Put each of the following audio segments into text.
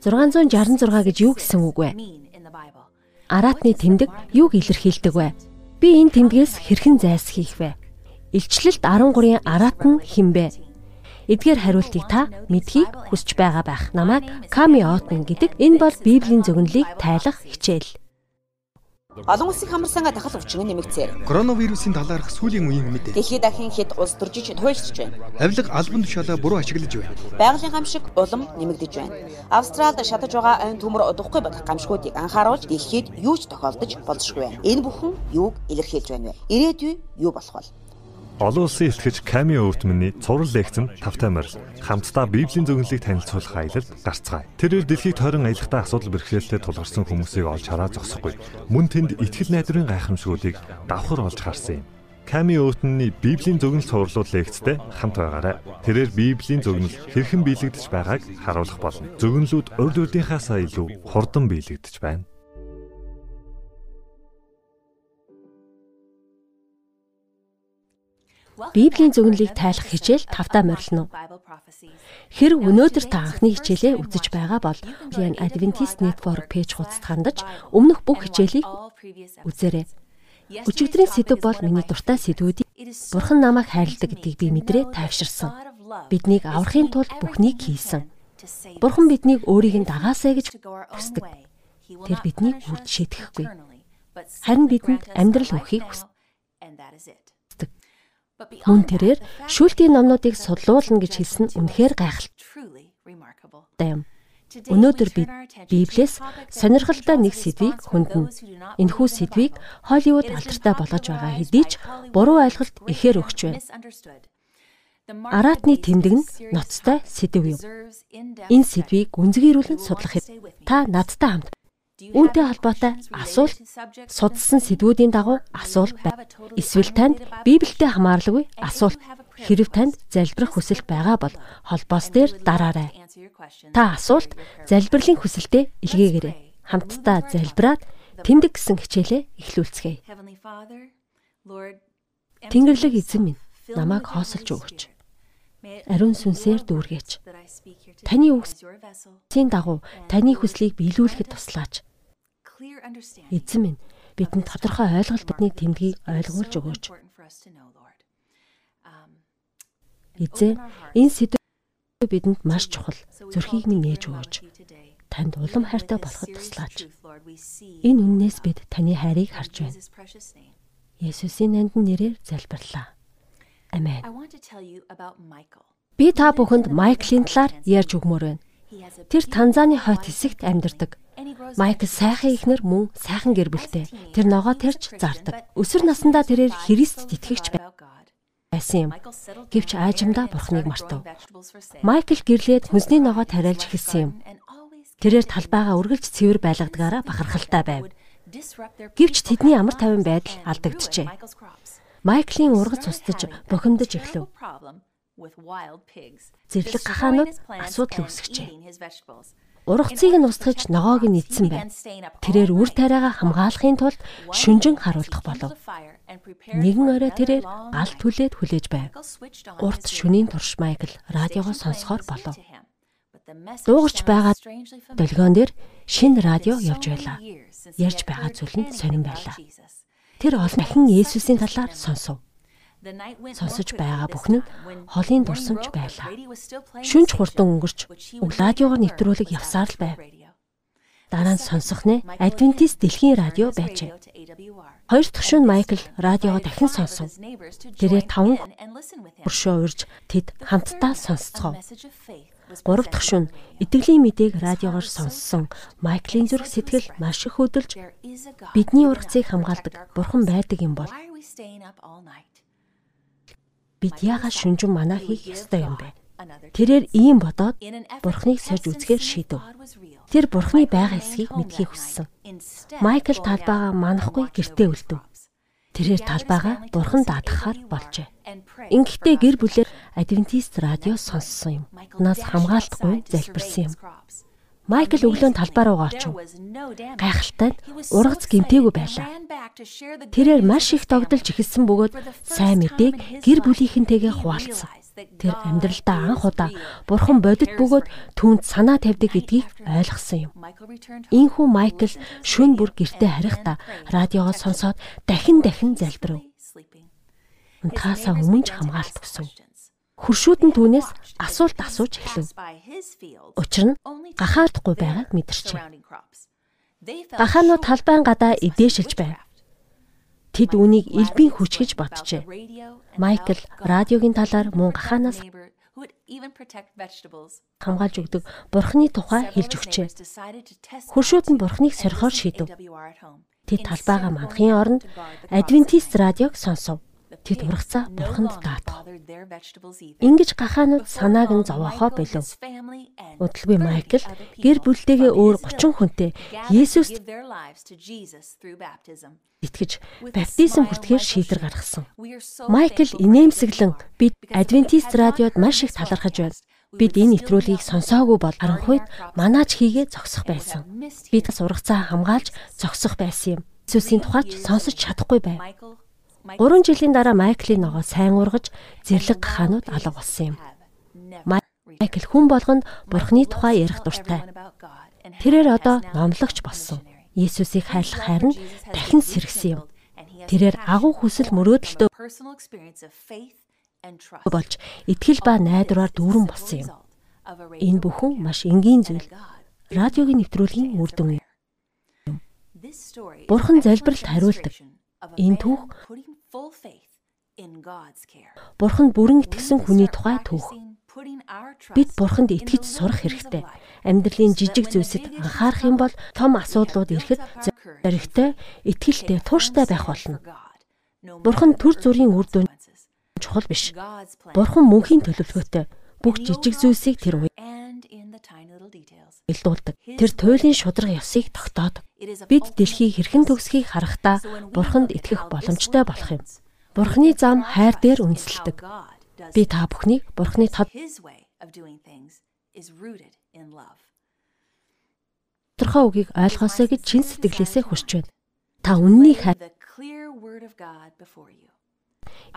666 гэж юу гэсэн үг вэ? Аратны тэмдэг юуг илэрхийлдэг вэ? Би энэ тэмдгээс хэрхэн зайлсхийх вэ? Илчлэлт 13-ын арат нь хинбэ? Эдгээр хариултыг та мэдхийг хүсэж байгаа байх. Намайг Ками Отман гэдэг энэ бол Библийн зөвнөлийг тайлах хичээл. Олон улсын хамарсанга дахал өвчин нэмэгцээр. Коронавирусын талаарх сүүлийн үеийн мэдээ. Дэлхийд дахин хэд улс төржиж туйлширч байна. Авилга албан тушаалаа буруу ашиглаж байна. Байгалийн гамшиг улам нэмэгдэж байна. Австралид шатаж байгаа айн төмөр удахгүй болох гамшгуудыг анхааруулж дэлхийд юу ч тохиолдож болзошгүй байна. Энэ бүхэн юуг илэрхийлж байна вэ? Ирээдүй юу болох вэ? Олон улсын ихтгэж Ками Өвтмөний цуврал лекцэн тавтай морил хамтдаа Библийн зөвнөлийг танилцуулах аялалд гарцгаая. Тэрээр дэлхийг тойрон аялахдаа асуудал бэрхшээлтэй тулгарсан хүмүүсийг олж хараа зогсохгүй. Мөн тэнд итгэл найдварын гайхамшгуудыг давхар олж харсан юм. Ками Өвтмөний Библийн зөвнөл цувралууд лекцтэй хамт байгаарай. Тэрээр Библийн зөвнөл хэрхэн биелэгдэж байгааг харуулах болно. Зөвнөлүүд урд урдынхаасаа илүү хурдан биелэгдэж байна. Библийн зөвнөлийг тайлах хичээл тавтаа морилно. Хэрэг өнөөдөр та анхны хичээлээ үзэж байгаа бол Lian Adventist Network пэйж хуудасд хандаж өмнөх бүх хичээлийг үзээрэй. Өчигдрийн сэдв бол миний дуртай сэдвүүдийг Бурхан намайг хайрладаг гэдгийг би мэдрээ тайвширсан. Биднийг аврахын тулд бүхнийг хийсэн. Бурхан биднийг өөрийг нь дагаасаа гэж хүсдэг. Тэр биднийг үрд шийтгэхгүй. Харин бидэнд амьдрал өгөхийг хүсдэг. Мөн тэрээр шүүлтийн номнуудыг судлуулна гэж хэлсэн үнэхээр гайхалтай юм. Өнөөдөр бид Библиэс сонирхолтой нэг сэдвийг хөндлөн. Энэхүү сэдвийг Холливуд алдартай болгож байгаа хэдий ч буруу ойлголт ихээр өгч байна. Аратны тэмдэг нь ноцтой сэдв юм. Энэ сэдвийг гүнзгийрүүлэн судлах хэд та надтай хамт Үүнтэй холбоотой асуулт судалсан сэдвүүдийн дагуу асуулт байна. Эсвэл танд Библиэд хамаарлагүй асуулт хэрв танд залбирах хүсэл байгаа бол холбоос дээр дараарай. Та асуулт залбирлын хүсэлтэд илгээгээрэй. Хамтдаа залбираад тэмдэг гэсэн хичээлээ эхлүүлцгээе. Тэнгэрлэг эзэн минь намайг хоосолж өгөөч. Ариун сүнсээр дүүргээч. Таны үгсийн дагуу таны хүслийг биелүүлэхэд туслаач. Эзэн минь бидэнд тодорхой ойлголт бидний тэмдгийг ойлгуулж өгөөч. Эзэн энэ сэдв бидэнд маш чухал. Зүрхийг минь ээж өгөөч. Танд улам хайртай болоход туслаач. Энэ үннээс бид таны хайрыг харж байна. Есүсийн нандин нэрээр залбирлаа. Амен. Би та бүхэнд Майклийн талаар ярьж өгмөр байна. Тэр Танзаны хойд хэсэгт амьдардаг. Майкл сайхан ихнэр мөн сайхан гэр бүлтэй. Тэр ногоо тарьж зардаг. Өсвөр насндаа тэрээр Христ итгэгч байсан юм. Гэвч аажимдаа бурхныг мартав. Майкл гэрлээд хүнсний ногоо тариалж эхэлсэн юм. Тэрээр талбайгаа үргэлж цэвэр байлгадгаараа бахархалтай байв. Гэвч тэдний амар тайван байдал алдагджээ. Майклийн ургац устж бухимдаж эхлэв. Зэрлэг гахаанууд асуудал үүсгэжээ. Ургацыг нь устгаж ногоог нь идсэн байна. Тэрээр үр тариагаа хамгаалахын тулд шүнжин харуулдах болов. Нэгэн орой тэрээр гал түлээд хүлээж байв. Урт шөнийн турш Майкл радиогоо сонсохоор болов. Дуугарч байгаа долгион дээр шинэ радио явж байлаа. Ярьж байгаа зүйл нь сонирн байлаа. Тэр олон дахин Есүсийн талаар сонсов сонсож байгаа бүхэн нь холын дурсамж байлаа. Шүнж хурдан өнгөрч радиогоор нэвтрүүлэг явсаар л байв. Дараа нь сонсох нэ Адвентист дэлхийн радио байжээ. Хоёр дахь шөнө Майкл радиогоо дахин сонсов. Тэрээр таван хуршоо урьж тэд хамтдаа сонсцгоо. Гурав дахь шөнө итгэлийн мэдээг радиогоор сонссон Майклийн зүрх сэтгэл маш их хөдөлж бидний ургацыг хамгаалдаг бурхан байдаг юм бол бид яагаад шүнжин манаа хийх ёстой юм бэ? Тэрээр ийм бодоод бурхныг сольж үзэхээр шийдэв. Тэр бурхны байгаа эсхийг мэдхийг хүссэн. Майкл талбайгаа манахгүй гэртээ үлдэв. Тэрээр талбайгаа бурхан даатгахаар болжээ. Ингэхдээ гэр бүлээр Адвентист радио сонссон юм. Нас хамгаалтгүй залбирсан юм. Майкл өглөө талбай руу очив. Гайхалтай ургац гимтээгүй байлаа. Тэрээр маш их догдолж эхэлсэн бөгөөд сайн мэдээг гэр бүлийнхэнтэйгээ хуваалцсан. Тэр амьдралдаа анх удаа бурхан бодит бөгөөд түүнд санаа тавьдаг гэдгийг ойлгосон юм. Ийхүү Майкл шүн бүр гэртээ харихдаа радиогоо сонсоод дахин дахин залбирав. Таасаа өмнө ч хамгаалт өгсөн. Хуршүүд нь түүнээс асуулт асууж эхлэв. Учир нь гахаардахгүй байгааг мэдэрчээ. Гахаанууд талбайн гадаа эдээшилж байв. Тэд үүнийг элбийн хүч гэж боджээ. Майкл радиогийн талаар мөн гахаанаас хамгаалж өгдөг бурхны тухай хэлж өгчээ. Хуршүүд нь бурхныг сорхоор шийдэв. Тэд талбайгаа мандахын оронд Адвентист радиог сонсов. Тэд ургацаа бурханд даатав. Ингиж гахаанууд санааг нь зовоохоо болов. Удалгүй Майкл гэр бүлтэйгээ өөр 30 хүнтэй Есүст итгэж баптизм хүртэхээр шийдвэр гаргасан. Майкл инээмсэглэн бид Адвентист радиод маш их талархаж байна. Бид энэ нэвтрүүлгийг сонсоогүй бол харанхуйд манаач хийгээ зогсох байсан. Бид сургацаа хамгаалж зогсох байсан юм. Иесусийн тухайч сонсож чадахгүй байв. 3 жилийн дараа Майклийн ногоо сайн ургаж зэрлэг гахаанууд алга болсон юм. Майкл хүн болгонд Бурхны тухай ярих дуртай. Тэрээр одоо номлогч болсон. Есүсийг хайрлах хайр нь дахин сэргсэн юм. Тэрээр агуу хүсэл мөрөөдөлтөө болж итгэл ба найдвараар дүүрэн болсон юм. Энэ бүхэн маш энгийн зүйл. Радиогийн нэвтрүүлгийн үр дүн юм. Бурхан залбиралд хариулдаг. Энэ түүх Бурханд бүрэн итгэсэн хүний тухай түүх. Бид Бурханд итгэж сурах хэрэгтэй. Амьдралын жижиг зүйлсэд анхаарах юм бол том асуудлууд ирэхэд зоригтой, итгэлтэй, тууштай байх болно. Бурхан төр зүрийн үр дүн чухал биш. Бурхан мөнхийн төлөвлөгөөтэй бүх жижиг зүйлсийг тэр үе илдүүлдэг. Тэр туйлын шудраг ёсыг тогтоодог. Бид дэлхийг хэрхэн төгсхийг харахтаа Бурханд итгэх боломжтой болох юм. Бурхны зам хайр дээр үндэслэдэг. Би та бүхнийг Бурхны тод тодорхой үгийг ойлгосоо гэж чин сэтгэлээсээ хүсэж байна. Та үннийг хайр.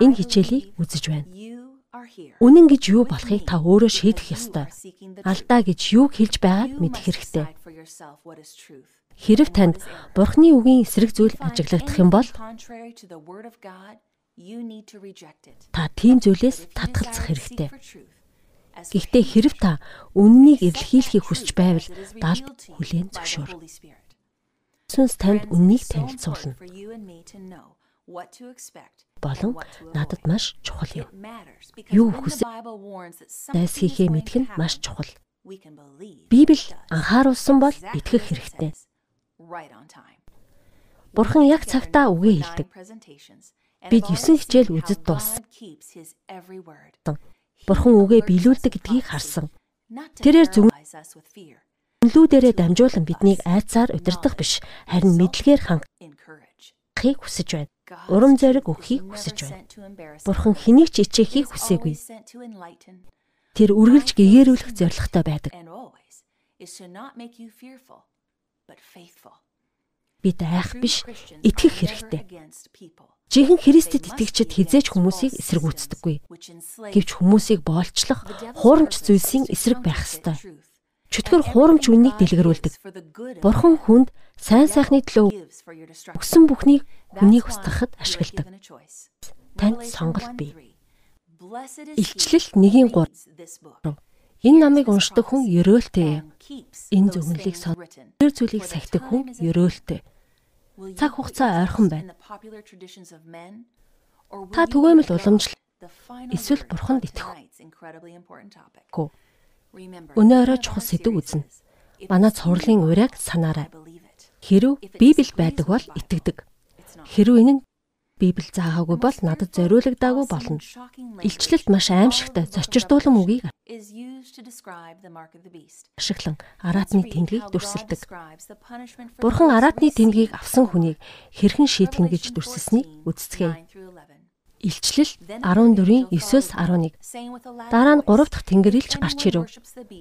Энэ хичээлийг үзэж байна. Үнэн гэж юу болохыг та өөрөө шийдэх ёстой. Алдаа гэж юу хэлж байгааг мэдэх хэрэгтэй. Хэрв танд Бурхны үгийн эсрэг зүйл ажиглагдах юм бол та тийм зүйлээс татгалзах хэрэгтэй. Гэхдээ хэрв та үннийг эрэлхийлэхийг хүсэж байвал даалд хүлээн зөвшөөр. Сүнс танд үннийг танилцуулна болон надад маш чухал юм. Юу хүсэж хийхээ мэдэх нь маш чухал. Библи анхааруулсан бол итгэх хэрэгтэй. Бурхан яг цагтаа үгээ хэлдэг. Бид 9 хичээл үзэж дууссан. Бурхан үгээ биелүүлдэг гэдгийг харсан. Тэрээр зөв Үнлүүдэрээ дамжуулан биднийг айцаар удирдах биш, харин мэдлэгээр хангахыг хүсэж байна урам зориг өгөхийг хүсэж байна. Бурхан хэнийг ч ичээхийг хүсээгүй. Тэр үргэлж гэгэрүүлэх зорилготой байдаг. Бид айх биш, итгэх хэрэгтэй. Жинхэнэ Христэд итгэгчид хизээч хүмүүсийг эсэргүүцдэггүй. Гэвч хүмүүсийг боолчлох хуурамч зүйлсийн эсрэг байх ёстой чөтгөр хуурамч үннийг дэлгэрүүлдэг. Бурхан хүнд сайн сайхны төлөө өгсөн бүхнийг хүнийг устгахад ашигладаг. Танд сонголт бий. Илчлэл 1:3. Энэ намыг уншдаг хүн ёроолтой. Энэ зөвнөлийг сон. Тэр зүйлийг сахидаг хүн ёроолтой. Цаг хугацаа ойрхон байна. Та түгээмэл уламжлал эсвэл бурханд итгэх. Гүү Өнөө орой чухал сэдв үзнэ. Манай цувралын ураг санаарай. Хэрв Библи байдаг бол итгэдэг. Хэрв энэ нь Библи заагаагүй бол надад зориулагдаагүй болно. Илчлэлт маш аимшигтай зочирдуулан үгийг ашиглан араатны тэмдгийг дүрсэлдэг. Бурхан араатны тэмдгийг авсан хүнийг хэрхэн шийтгэн гэж дүрсэлснийг үздцгээе. Илчлэл 14-ийн 9-с 11. Дараа нь 3 дахь тэнгэрлэгч гарч ирэв.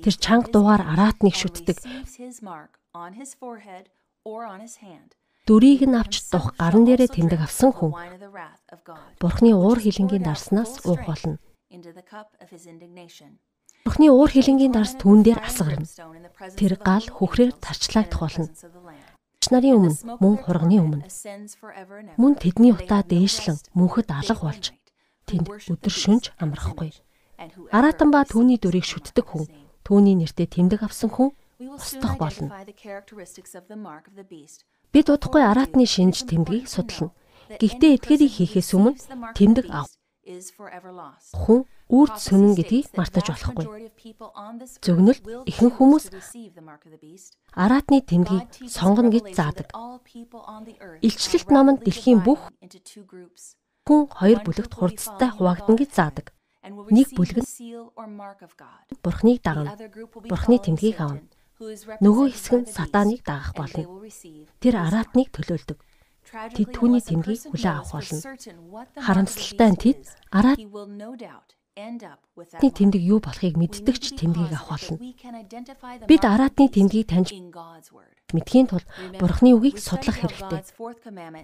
Тэр чанга дугаар араатныг шүтдэг. Дүрийг нь авч дух гарн дээрээ тэмдэг авсан хүн. Бурхны уур хилэнгийн дарснаас уух болно. Бурхны уур хилэнгийн дарс түүн дээр асгарна. Тэр гал хөхрээр тарчлагдах болно. Нарын өмнө мөн хурганы өмнө мөн тэдний утаа дээшлэн мөнхөд алга болж тэнд өдөр шөнж амрахгүй. Аратан ба түүний дүрийг шүтдэг хүн түүний нэртэй тэмдэг авсан хүн устгах болно. Бид удахгүй аратны шинж тэмдгийг судална. Гэхдээ эдгээрийг хийхээс өмнө тэмдэг ав. Хүн үрд сүнэн гэдгийг мартаж болохгүй. Зөвнөл ихэнх хүмүүс аратны тэмдгийг сонгоно гэж заадаг. Илчлэлт номонд дэлхийн бүх хүн хоёр бүлэгт хурцтай хуваагдана гэж заадаг. Нэг бүлэг нь Бурхныг дагна. Бурхны тэмдгийг авна. Нөгөө хэсэг нь сатаныг дагах болно. Тэр аратныг төлөөлдөг. Тэд түүний тэмдгийг хүлээн авах болно. Харамсалтай нь тэд аратны тэмдэг юу болохыг мэддэг ч тэмдгийг авах болно. Бид аратны тэмдгийг таньж мэдхийн тулд Бурхны үгийг судлах хэрэгтэй.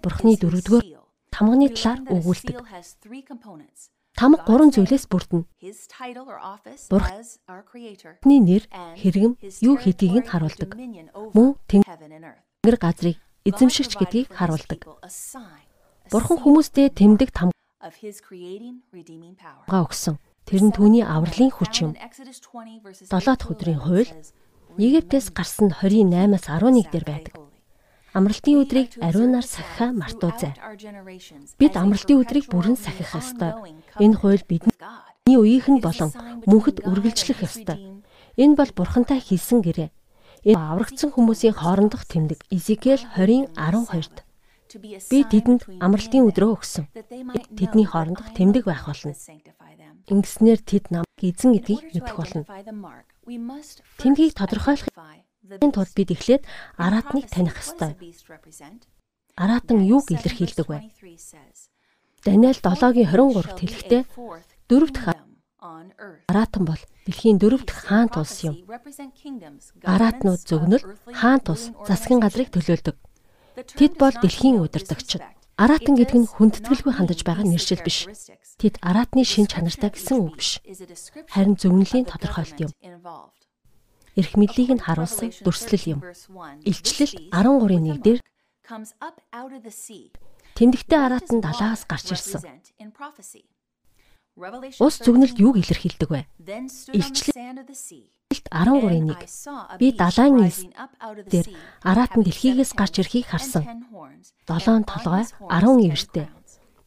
Бурхны дөрөвдүгээр тамганы талаар өгүүлдэг. Тамга гурван зүйлээс бүрдэнэ. Бурхны нэр, хэрэгэм, юу хийдгийг нь харуулдаг. Мөн тэнгэр газрыг эзэмшигч гэдгийг харуулдаг. Бурхан хүмүүстэй тэмдэг тамга өгсөн. Тэр нь түүний авралын хүч юм. 7 дахь өдрийн хууль Египтээс гарсан 28-аас 11 дээр байдаг. Амралтын өдрийг ариунаар сахихаа мартуузай. Бид амралтын өдрийг бүрэн сахих ёстой. Энэ хууль бидний үеийнхэн болон мөнхөд үргэлжлэх ёстой. Энэ бол бурхантай хийсэн гэрээ. Энэ аврагдсан хүмүүсийн хоорондох тэмдэг Изекэл 20:12-д Би тэдэнд амралтын өдрөө өгсөн. Тэдний хоорондох тэмдэг байх болно. Ингэснээр тэд нам эзэн гэдгийг мэдэх болно. Тэмдгийг тодорхойлох Энэ тулд бид эхлээд аратныг таних ёстой. Аратан юуг илэрхийлдэг вэ? Даниэл 7-гийн 23-т хэлэхдээ дөрөв дэх Аратан бол дэлхийн дөрөв дэх хаан тулс юм. Аратнууд зөгнөл хаан тулс засгийн газрыг төлөөлдөг. Тэд бол дэлхийн удирдагчид. Аратан гэдэг нь хүндэтгэлгүй хандаж байгаа нэршил биш. Тэд Аратны шин чанартай гэсэн үг биш. Харин зөгнөлийн тодорхойлт юм эрх мэдлийг нь харуулсан дүрслэл юм. Илчлэл 13-ийн 1 дээр Тэмдэгтэй араатан далаагаас гарч ирсэн. Ус зүгнэлт юуг илэрхийлдэг вэ? Илчлэлт 13-ийн 1 Би далайн ис дээр араатан дэлхийгээс гарч ирэхийг харсан. 7 толгой 10 ивэртэй.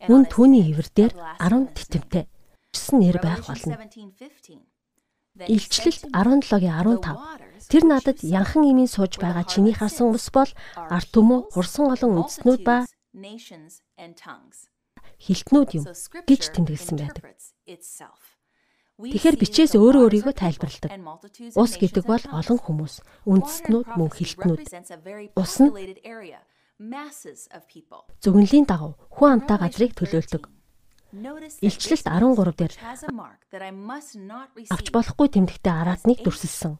Мөн түүний ивэр дээр 10 титэмтэй. Гэсэн нэр байх болно. Илчлэлт 17-гийн 15. Тэр надад янхан имийн сууж байгаа чиний харсан ус бол арт түмүү хурсан олон үндэстнүүд ба хилтнүүд юм гэж тэмдэглэсэн байдаг. Тэгэхээр бичээс өөрөө өөрийгөө тайлбарладаг. Ус гэдэг бол олон хүмүүс, үндэстнүүд мөн хилтнүүд. Ус нь зөвнөлийн дагуу хүн амтай газрыг төлөөлдөг. Илчлэлт 13 дээр авч болохгүй тэмдэгтэй араатныг дүрсэлсэн.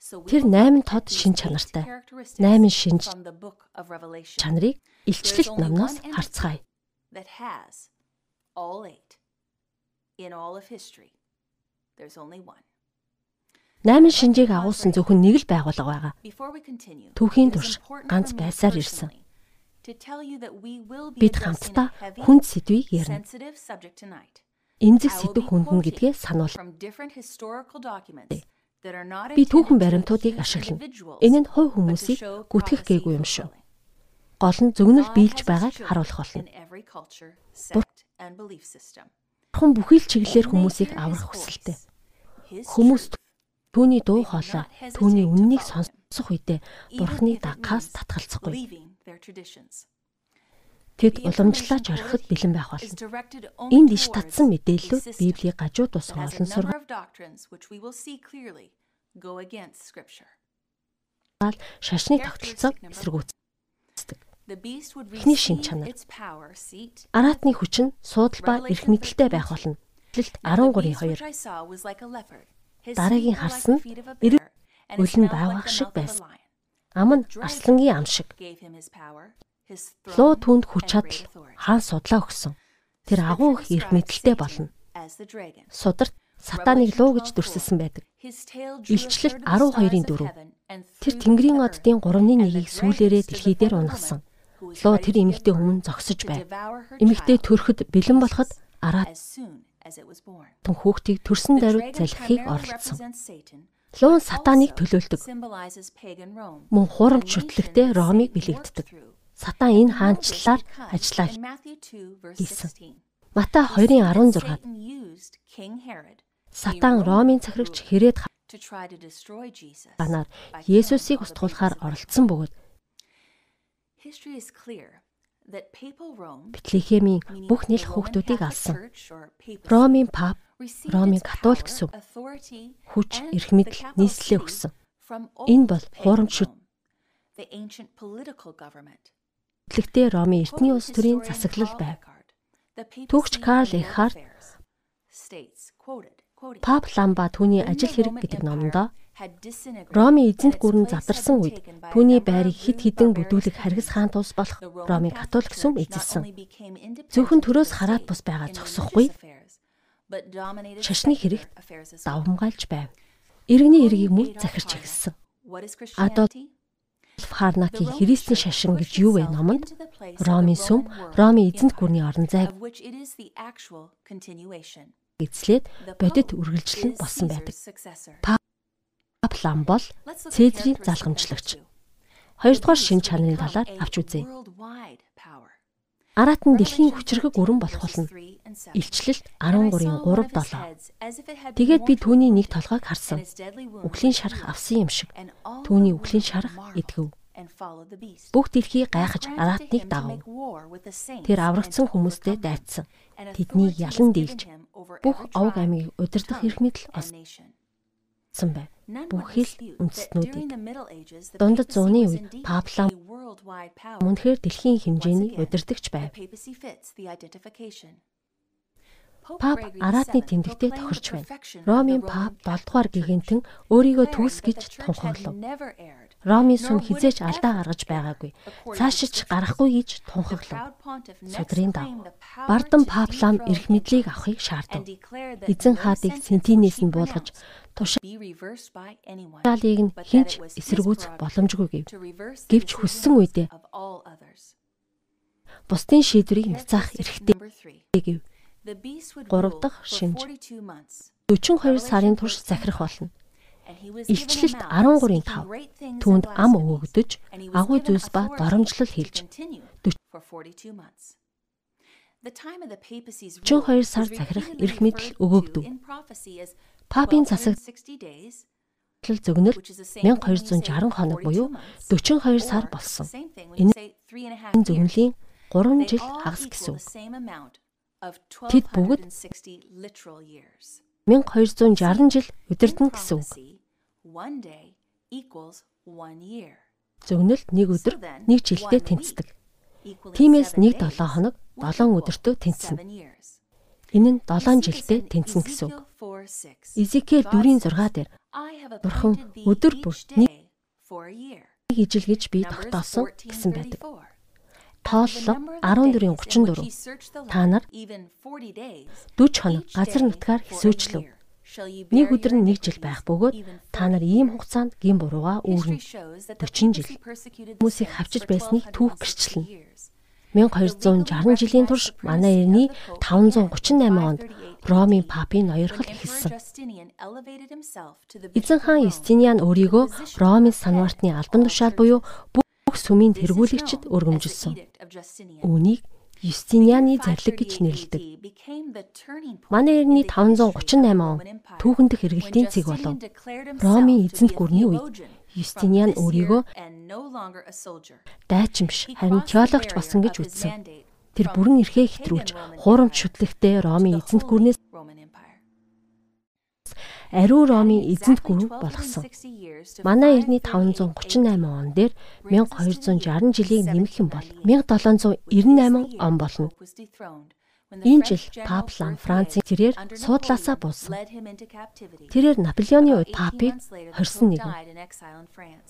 Тэр 8 тод шин чанартай. 8 шинж чанарыг илчлэлт номноос харцгаая. In all of history there's only one. Найман шинжийг агуулсан зөвхөн нэг л байгууллага байгаа. Түүхийн турш ганц байсаар ирсэн. Бид хамтдаа хүнд сэдвийг ярина. Эмзэг сэдв хүндэн гэдгээ сануул. Би түүхэн баримтуудыг ашиглана. Энэ нь хувь хүмүүсийг гүтгэх гээгүй юм шүү. Гол нь зөгнөл биелж байгааг харуулах болно. Бурхан бүхий л чиглэлээр хүмүүсийг аврах хүсэлтэй. Хүмүүс түүний дуу хоолой, түүний үннийг сонсох үедээ Бурханы дагахаас татгалзахгүй. Тэд уламжлаач орхиход бэлэн байх болно. Энд иш татсан мэдээллүүд Библийн гажууд ус олон сургаал шашны тогтолцоог эсэргүүцдэг. Эхний шин чанар. Аратны хүч нь суудал ба эрх мэдэлтэй байх болно. Эхлэлт 13:2. Дараагийн харсан нь өлн байвах шиг байсан. Ам нь арслангийн ам шиг. Луу түнд хүч чадал хаан судлаа өгсөн. тэр агуу их эрх мэдэлтэй болно. Сударт сатаныг луу гэж дүрсэлсэн байдаг. Илчлэлт 12-ын 4. Тэр Тэнгэрийн оддын 3-ны 1-ийг сүүлээрээ дэлхий дээр унагсан. Луу тэр эмэгтэй өмнө зогсож байв. Эмэгтэй төрөхөд бэлэн болоход араад тун хүүхдийг төрсөн даруйд залхихыг оролдсон. Луун сатаныг төлөөлдөг. Мөн хурамч шүтлэгтэй Ромыг бэлэгддэг. Сатан энэ хаанчлалаар ажиллаа хийсэн. Матай 2:16-д Сатан Ромын захирагч хэрээд банаар Есүсийг устгуулахаар оролцсон бөгөөд Бэтлехемийн бүх нэл хүүхдүүдийг алсан. Ромын пап, Ромын католик сүм хүч эрх мэдэл нийслэлээ өгсөн. Энэ бол хуурамч Хөтлөгтэй Ромын эртний улс төрийн засаглал байв. Түүхч Карл Эхард Пап Ламба түүний ажил хэрэг гэдэг номондоо Ромын эзэнт гүрэн задарсан үед түүний байрыг хид хідэн бүдүүлэг харгас хаан тус болох Ромын католик сүм эзэлсэн. Зөвхөн төрөөс хараад бус байгаа зогсохгүй. Шашны хэрэгт давмгайлж байв. Иргэний эргийг мөн захирч эхэлсэн. Адолф Харнаки Христийн шашин гэж юу вэ номонд Ромын сүм, Ромын эзэнт гүрний орон зайг эзлээд бодит үргэлжлэн болсон байдаг. Паплам бол Цэзрийн залгамжлагч. Хоёрдугаар шин чанарын талаар авч үзье. Араат нь дэлхийн хүчрхэг өрн болох болно. Илчлэлт 13-ын 3-7. Тэгээд би түүний нэг толгойг харсан. Үхлийн шарах авсан юм шиг. Түүний үхлийн шарах эдгэв. Бүх дэлхий гайхаж араатныг дагав. Тэр аврагдсан хүмүүстэй дайцсан. Тэднийг ялан дийлж бүх овг амийг удирдах эрх мэдэл олсон байв. Бүхэл үндэстнүүдийг дундад зууны үед Паплам мөнхөр дэлхийн хэмжээний удирдагч байв. Пап Аратны тэмдэгтээ тохирч байна. Ромын пап 7 дугаар гигантэн өөрийгөө төгс гэж тунхаглав. Ромын сүм хизээч алдаа гаргаж байгаагүй. Цаашиж гарахгүй гэж тунхаглав. Судрын дав. Бардан паплам эрх мэдлийг авахыг шаардав. Эзэн хаадыг сентинээс нь буулгаж тушаалыг нь хинч эсэргүүцэх боломжгүй гэв. Гэвч хүссэн үедээ бусдын шийдвэрийг няцаах эрхтэй гэв. 3 дахь шинж. 42 сарын турш захирах болно. Илчлэлт 13-ийн 5 түүнд ам өгөгдөж, агуу зүйлс ба доромжлол хийж 42 сар захирах эрх мэдэл өгөгдөв. Папийн засаг зөгнөл 1260 хоног буюу 42 сар болсон. Энэ зөгнөлийн 3 жил хагас гэсэн үг. Тэд бүгд 1260 жил удирдна гэсэн үг. Зөгнөлт нэг өдөр нэг жилдээ тэнцдэг. Тиймээс нэг 7 хоног 7 өдөртөө тэнцэнэ. Энэ нь 7 жилдээ тэнцэнэ гэсэн үг. Изекэл 4:6 дээр Бурхан өдөр бүр нэг ижил гэж би тогтоосон гэсэн байдаг. Тооллого 14:34 Та нар 40 хоног газар нутгаар хэсүүчлэв. Нэг өдөр нь нэг жил байх бөгөөд та нар ийм хугацаанд гин бурууга үүрнэ. 40 жил. Хүмүүсийг хавчиж байсныг түүх гэрчлэнэ. 1260 жилийн турш манай эртний 538 онд Ромын папын ноёрхол эхэлсэн. Эзэн хаан Юстиниан өөрийгөө Ромын санвартны албан тушаал буюу бүх сүмийн тэргүүлэгчд өргөмжилсөн. Үүнийг Юстинианы зарлиг гэж нэрлэдэг. Манай эртний 538 он түүхэндх эргэлтийн цэг болов. Ромын эзэнт гүрний үед Юстиниан өөрийгөө дайчин биш харин теологч болсон гэж үзсэн. Тэр бүрэн эрхээ хэтрүүлж хуурамч шүтлэгтэй Ромын эзэнт гүрнээс ариу Ромын эзэнт гүрэн болгосон. Манай эртний 538 он дээр 1260 жилийг нэмэх юм бол 1798 он болно. Энэ жил Пап Лам Францын тэрээр суудлаасаа буусан. Тэрээр Наполеоны үед папыг хорсон нэгэн.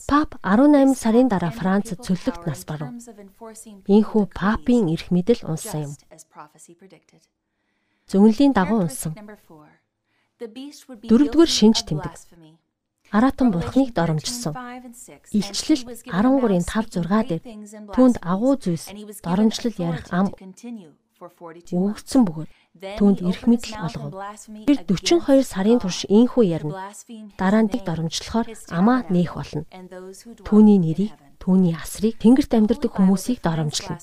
Пап 18 сарын дараа Францад цөлөгт нас барав. Ийхүү папын эрх мэдэл унсан юм. Зөвнлийн дагуу унсан. Дөрөвдүгээр шинж тэмдэг. Аратан бурхныг доромжсон. Илчлэл 13-ын 5 6 дээр түүнд агуу зүйлс доромжлол ярих ам өгсөн бөгөөд түүнд эрх мэдэл олгов. Тэр 42 сарын турш ийхүү ярина. Дараа нь дэг доромжлохоор амаа нээх болно. Түүний нэрийг түүний асрыг тэнгэрт амьдардаг хүмүүсийг доромжлно.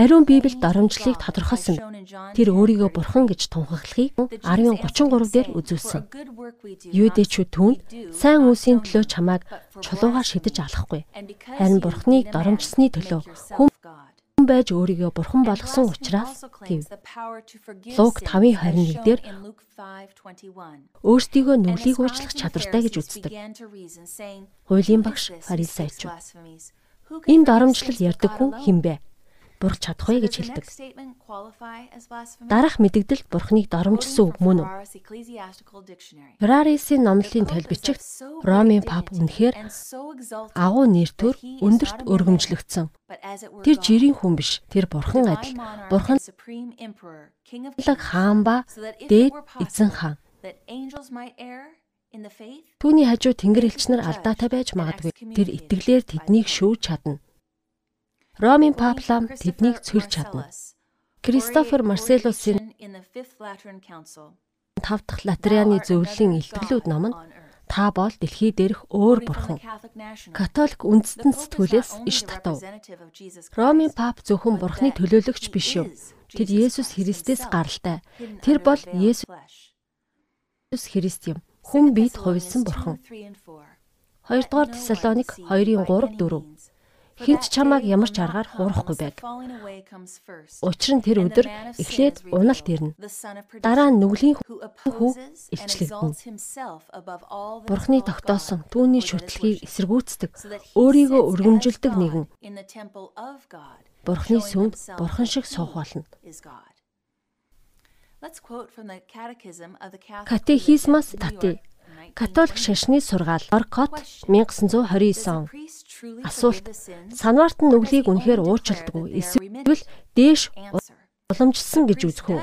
Ариун Библи доромжлыг тодорхойлсон. Тэр өөрийгөө бурхан гэж тунхаглахыг 10:33 дээр үзүүлсэн. Юудэчүүд түүнд сайн үсийн төлөө чамайг чулуугаар шидэж алахгүй. Харин бурханыг доромжсны төлөө байж өөрийгөө бурхан болгосон учраас гэв. Лук 5:21 дээр өөрсдийгөө нүглийг уучлах чадвартай гэж үздэг. Хуулийн багш фарисеучуд. Энэ доромжлол ярддаг хүн хинбэ? Бурх чадахгүй гэж хэлдэг. Дараах мэдэгдэлд бурхныг доромжсон үг мөн үү? Феррарисийн номлолын толбичигт Ромын пап үнэхээр агуу нэртөр өндөрт өргөмжлөгдсөн. Тэр жирийн хүн биш. Тэр бурхан адил. Бурхан хаан ба дээд эзэн хаан. Түүний хажуу тэнгэр элчнэр алдаатай байж магадгүй. Тэр итгэлээр тэднийг шүүж чадна. Ромын паплам тэднийг цөлж чадна. Кристофер Марселосын 5 дахь Латераны зөвлөлийн илтгэлүүд ном нь та бол дэлхий дээрх өөр бурхан. Католик үндэстэн сэтгүүлээс иш татав. Ромын пап зөвхөн бурханы төлөөлөгч биш юм. Тэд Есүс Христээс гаралтай. Тэр бол Есүс Христ юм. Хүн биед хувилсан бурхан. 2 дугаар Тесалоник 2-ын 3 4 хинт чамааг ямар ч аргаар хуурахгүй байг. Учир нь тэр өдөр эхлээд уналт ирнэ. Дараа нь нүглийн хүү илчлэгдэнэ. Бурхны тогтоосон түүний шүтлгийг эсэргүүцдэг, өөрийгөө өргөмжилдэг нэгэн. Бурхны сүмд бурхан шиг суух болно. Катехизмас тати Католик шашны сургаал Оркот 1929 он. Асуулт: Санварт нь нүглийг үнэхээр уучилдаггүй эсвэл дээш уламжлсан гэж үзэх үү?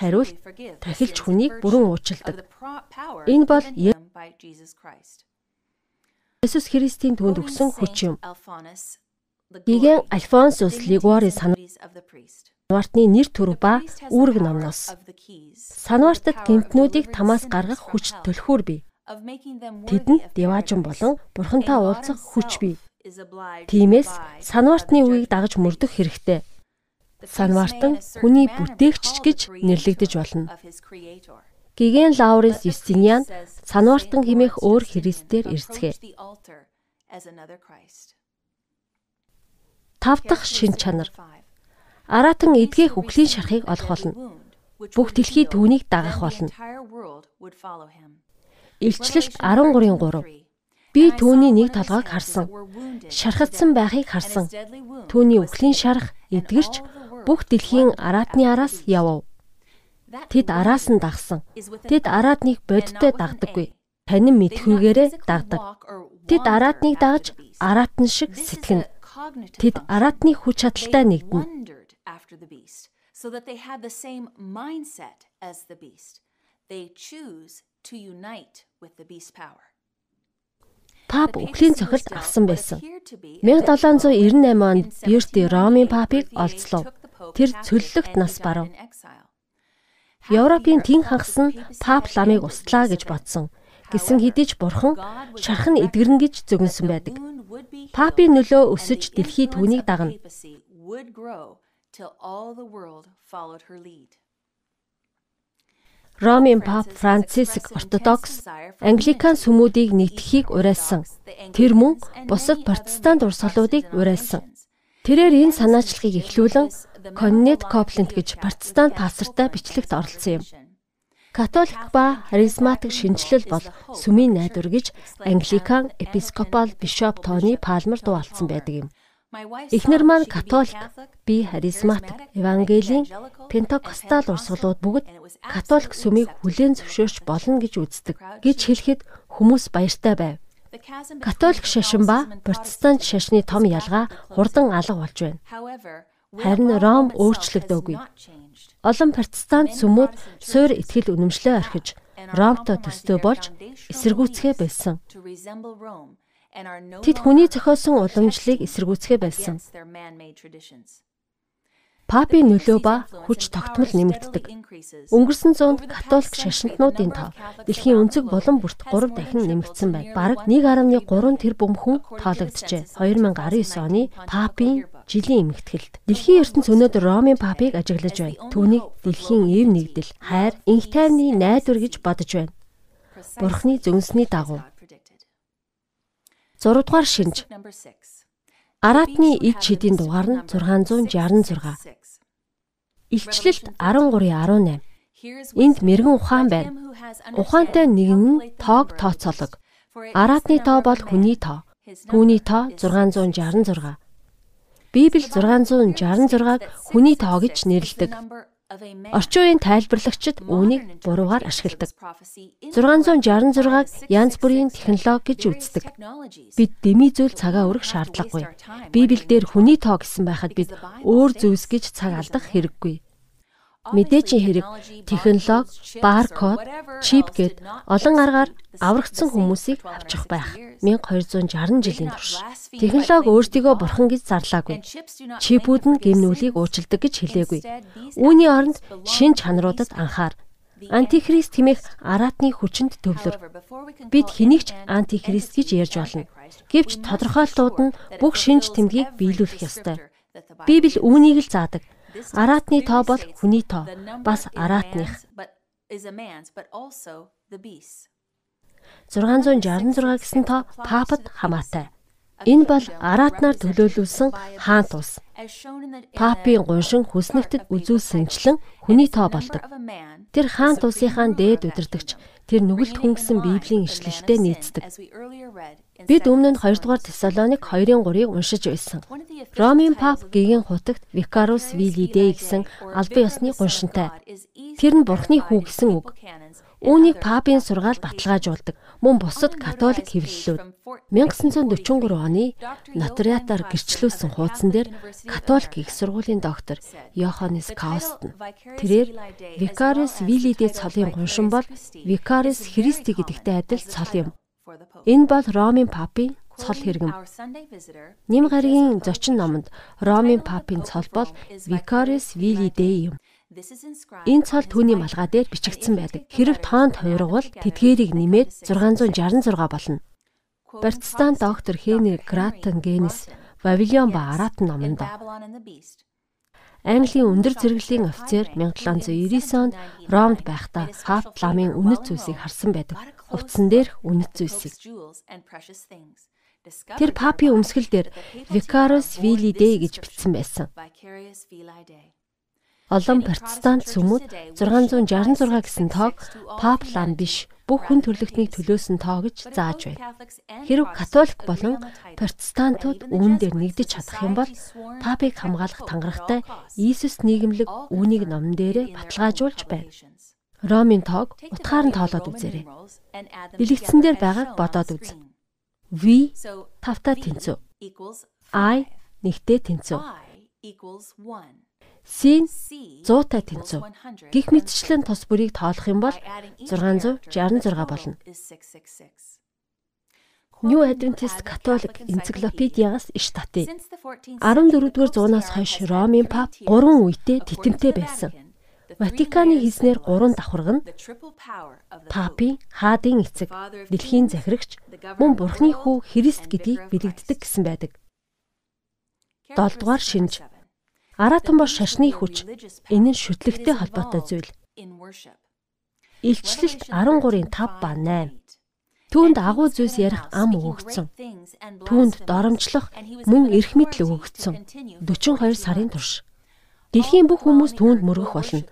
Хариулт: Тахилч хүнийг бүрэн уучилдаг. Энэ бол Есүс Христийн түүнд өгсөн хүч юм. Гигэн Альфонсус Лигуори санварт Санвартны нэр төр ба үүрэг номноос Санвартад гимтнүүдийг тамаас гаргах хүч төлхүүр бий. Тэдэнд деважин болон бурхантай уулзах хүч бий. Тиймээс санвартны үеийг дагаж мөрдөх хэрэгтэй. Санвартан хүний бүтээгч гэж нэрлэгдэж болно. Гиген Лауренс Юстиниан санвартан химээх өөр Христээр ирцгээ. Тав дахь шин чанар Аратан эдгэх үхлийн шархыг олох болно. Бүх дэлхий түүнийг дагах болно. Илчлэлт 13-ын 3. Би түүний нэг толгойг харсан. Шархагдсан байхыг харсан. Түүний үхлийн шарх эдгэрч бүх дэлхийн араатны араас явв. Тэд араас нь дагсан. Тэд араатныг бодтой дагдаггүй. Танин мэдхүйгээрээ дагдаг. Тэд араатныг дагаж араатн шиг сэтгэнэ. Тэд араатны хүч чадалтай нэгдэнэ after the beast, so that they have the same mindset as the beast. They choose to unite with the beast power. Пап үхлийн цохилт авсан байсан. 1798 онд Бирти Ромын папыг олзлоо. Тэр цөллөгт нас барав. Европын тэн хагас нь пап ламыг устлаа гэж бодсон. Гэсэн хэдий ч бурхан шархан эдгэрнэ гэж зөгнсөн байдаг. Папийн нөлөө өсөж дэлхий түүнийг дагна till all the world followed her lead. Ромын пап Франциск ортодокс англикан сүмүүдийг нэгтгэхийг уриалсан. Тэр мөн бусад протестант урсгалуудыг уриалсан. Тэрээр энэ санаачлагыг эхлүүлэн Коннет Копленд гэж протестант пастортай бичлэгт оролцсон юм. Католик ба харизматик шинжилэл бол сүмийн найдвар гэж англикан епископал бишоп Тони Палмер дуулсан байдаг юм. Эхнэр маань католик, би харизматик, евангелийн, пентекостал урсгалууд бүгд католик сүмийг хүлээн зөвшөөрч болно гэж үздэг гэж хэлэхэд хүмүүс баяртай байв. Католик шашин ба протестант шашны том ялгаа хурдан алга болж байна. Харин Ром өөрчлөгдөөгүй. Олон протестант сүмүүд суур итгэл үнэмшлээ орхиж Ромтой төстөө болж эсэргүүцгээ байсан. Тэд хүний зохиосон уламжлалыг эсэргүүцгээ байсан. Папийн нөлөө ба хүч тогтмол нэмэгддэг. Өнгөрсөн зуунд католик шашинтнуудын тоо дэлхийн өнцөг болон бүрт 3 дахин нэмэгдсэн байна. Бараг 1.3 тэрбум хүн тоологджээ. 2019 оны папийн жилийн эмэгтгэлд. Дэлхийн ертөнц өнөөдөр Ромын папыг ажиглаж байна. Түүнийг дэлхийн эв нэгдэл, хайр, инх тайвны найдвар гэж бодож байна. Бурхны зөвнсний дагуу 6 дугаар шинж. Аратны ид чидийн дугаар нь 666. Илчлэлт 13:18. Энд мэрэгэн ухаан байна. Ухаантай нэгэн нь тоог тооцоолог. Аратны тоо бол хүний тоо. Түүний тоо 666. Библи 666-г хүний тоо гэж нэрлэдэг. Орчин үеийн тайлбарлагчид үүнийг буруугаар ашигладаг. 666-г янз бүрийн технологи гэж үздэг. Бид дэмий зүйл цагаа өргөх шаардлагагүй. Библиэлд хүний тоо гэсэн байхад бид өөр зүйлс гэж цаг алдах хэрэггүй. Мэдээжийн хэрэг, технологи, баркод, чип гэд олон аргаар аврагдсан хүмүүсийг авчих байх. 1260 жилийн турш. Технологи өөртөө бурхан гэж зарлаагүй. Чипүүд нь гимнүүлийг уучлдаг гэж хэлээгүй. Үүний оронд шин чанаруудад анхаар Антихрист хэмээх аратны хүчинд төвлөр. Бид хэнийг ч антихрист гэж ярьж болно. Гэвч тодорхойлтууд нь бүх шинж тэмдгийг биелүүлэх ёстой. Библи үүнийг л заадаг. Аратны тоо бол хүний тоо. Бас аратных. 666 гэсэн тоо папад хамаатай. Энэ бол аратнаар төлөөлүүлсэн хаан тус. Папийн гуншин хүснэгтэд үзүүлсэнчлэн хүний тоо болдог. Тэр хаан тусынхаа дээд удирдагч тэр нүгэлт хүн гэсэн Библийн ишлэлтэд нийцдэг. Бид өмнө нь 2 дугаар Тесалоник 2-ын 3-ыг уншиж байсан. Ромын пап гигийн хутагт Викарус Вилидэ гэсэн албан ёсны гуншинтай. Тэр нь Бурхны хүү гэсэн үг. Үүнийг папын сургаал баталгаажуулдаг. Мөн бусад католик хэвлэлүүд 1943 оны нотариатаар гэрчлүүлсэн хуудсан дээр католик их сургуулийн доктор Йоханнес Каустн тэрээр Викарус Вилидэ цолын гуншин бол Викарус Христи гэдэгтэй адил цол юм. Энэ бол Ромын папын цол хэрэгэм. Ним гаригийн зочин номонд Ромын папын цол бол Vicarius Vili Dei юм. Энэ цол түүний малгай дээр бичигдсэн байдаг. Хэрв тоон тойрогвол тэдгээрийг нэмээд 666 болно. Протестант доктор Хенри Гратен Генис Вавилон ба Аратн номонд Английн өндөр зэрэглэлийн офицер 1799 онд Ромд байхдаа Хафт ламын үнэт зүйлсийг харсан байдаг. Утсан дээр үнэт зүйлсийг. Тэр папи өмсгөл дээр Vicarus Vili Dei гэж бичсэн байсан. Олон протестант сүмүүд 666 гэсэн тоог паплан биш бүх хүн төрлөختнийг төлөөсөн тоо гэж зааж байна. Хэрв католик болон протестантууд үүн дээр нэгдэж чадах юм бол папыг хамгаалах тангарахтай Иесус нийгэмлэг үүнийг номон дээрээ баталгаажуулж байна. Ромын тоог утгаар нь тоолоод үзээрэй. Бэлэгдсэн дээр байгааг бодоод үз. V тавтаа тэнцүү. I нэгтэй тэнцүү. Син 100-тай тэнцүү. Гих мэтчлэн тос бүрийг тоолох юм бол 666 болно. New Adventist Catholic энциклопедиагаас иш татъя. 14-р зуунаас хойш Ромын пап 3 үедээ титэмтэй байсан. Ватиканы хийснээр 3 давхарг нь папи, хаадын эцэг, дэлхийн захирагч, мөн бурхны хүү Христ гэдгийг бэлэгддэг гэсэн байдаг. 7 дугаар шинж Аратан бош шашны хүч энэ нь шүтлэгтэй холбоотой зүйл. Илчлэлт 13-ын 5 ба 8. Түүнд агуу зүйлс ярих ам өгөгдсөн. Түүнд доромжлох мөн эрх мэдэл өгөгдсөн. 42 сарын турш. Дэлхийн бүх хүмүүс түүнд мөргөх болно.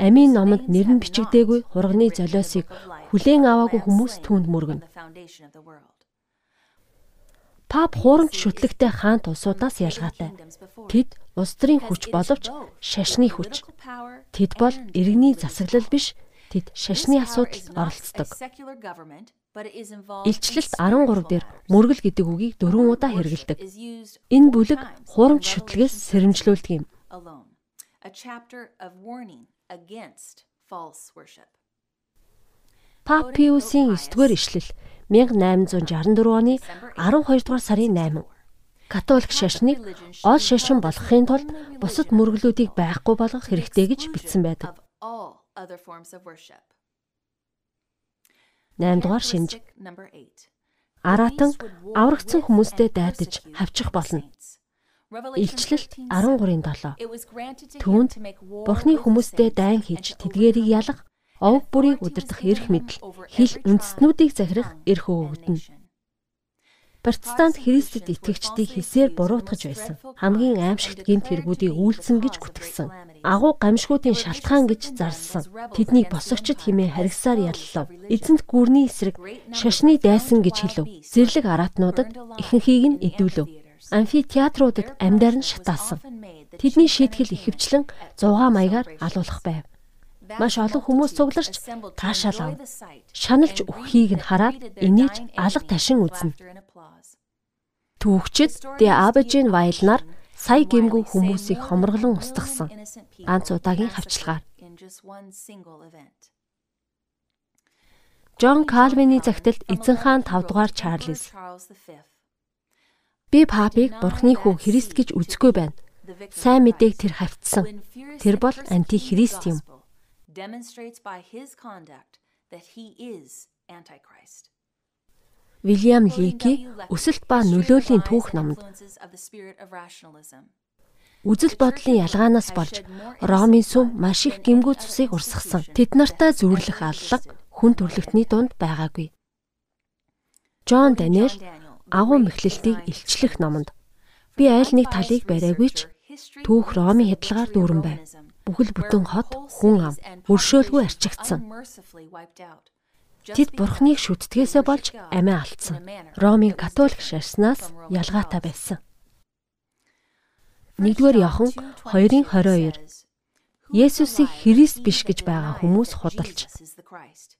Амийн номонд нэр нь бичигдээгүй хурганы золиосыг хүлээн аваагүй хүмүүс түүнд мөргөнө. Пап хуурамч шүтлэгтэй хаан тусуудаас ялгаатай. Тэд улс төрийн хүч боловч шашны хүч. Тэд бол иргэний засаглал биш, тэд шашны асуудалд оролцдог. Илчлэлт 13 дээр мөргөл гэдэг үгийг дөрвөн удаа хэрэгэлдэг. Энэ бүлэг хуурамч шүтлгээс сэрэмжлүүлдэг юм. A chapter of warning against false worship. Пап Пиусийн 9-р ишлэл 1864 оны 12 дугаар сарын 8. Католик шашныг ол шашин болгохын тулд бусад мөргөлүүдийг байхгүй болгох хэрэгтэй гэж бичсэн байдаг. 8 дугаар шинж. Аратан аврагдсан хүмүүстэй дайдаж хавчих болно. Илчлэлт 13:7. Түүнд Бурхны хүмүүстэй дайн хийж тэдгээрийг ялах овг бүрийг удирдах эрх мэдэл хил үндэстнүүдийг захирах эрх өгөгдөнө. Протестант Христэд итгэгчдийг хисээр буруутгаж байсан. Хамгийн аимшигт гинт хэрэгүүдийг үйлцэн гэж гүтгсэн. Агуу гамшгуудын шалтгаан гэж зарлсан. Тэднийг босогчд химээ харгасаар яллав. Эзэнт гүрний эсрэг шашны дайсан гэж хэлв. Зэрлэг аратнуудад ихэнхийг нь идүүлв. Амфитеатруудад амьдаар нь шатаасан. Тэдний шийтгэл ихэвчлэн 6 маягаар алуулах байв. Маш олон хүмүүс цугларч таашаал ав. Шаналж өгөхийг нь хараад инээж алга ташин үзнэ. Түүхчид Дэ Абажийн вайлнаар сая гимгүү хүмүүсийг хомроглон устгасан. Ганц удаагийн хавчлагаар. Джон Калвины загталд эзэн хаан 5 дугаар Чарльз. Би папыг бурхны хүү Христ гэж үзэхгүй байна. Сайн мэдээг тэр хавцсан. Тэр бол антихрист юм. Вильям Лики өсөлт ба нөлөөлийн түүх номонд Үзэл бодлын ялгаанаас болж Ромын сүм маш их гимгүү цусыг урсгасан. Тэд нартай зүрлэх аллах хүн төрлөختний дунд байгаагүй. Джон Даниэл агуу мэхлэлтийг илчлэх номонд би аль нэг талыг бариагүй ч түүх Ромын хядлагаар дүүрэн байв бүхэл бүтэн хот хүн ам өршөөлгүй арчигдсан. Тэд бурхныг шүтдгээсээ болж амиа алдсан. Ромын католик шашнаас ялгаатай байсан. 1-р Иохан 2:22 Есүсийг Христ биш гэж байгаа хүмүүс худалч.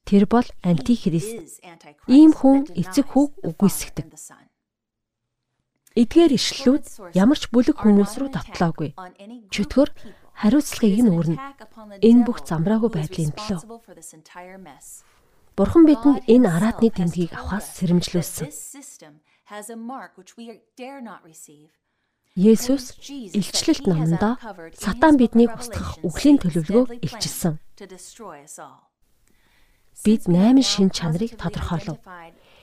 Тэр бол антихрист. Ийм хүн эцэг хүүг үгүйсгдэг. Эдгээр ишлүүд ямар ч бүлэг хүмүүс рүү татлаагүй. Чөтгөр хариуцлагыг нь өрнө. Энэ бүх замраагүй байдлын төлөө. Бурхан бидэнд энэ араатны тэмдгийг авахаас сэрэмжлүүлсэн. Есүс илчлэлт номондоо сатан биднийг устгах үглийн төлөвлөгөөг илчилсэн. Бид 8 шин чанарыг тодорхойлов.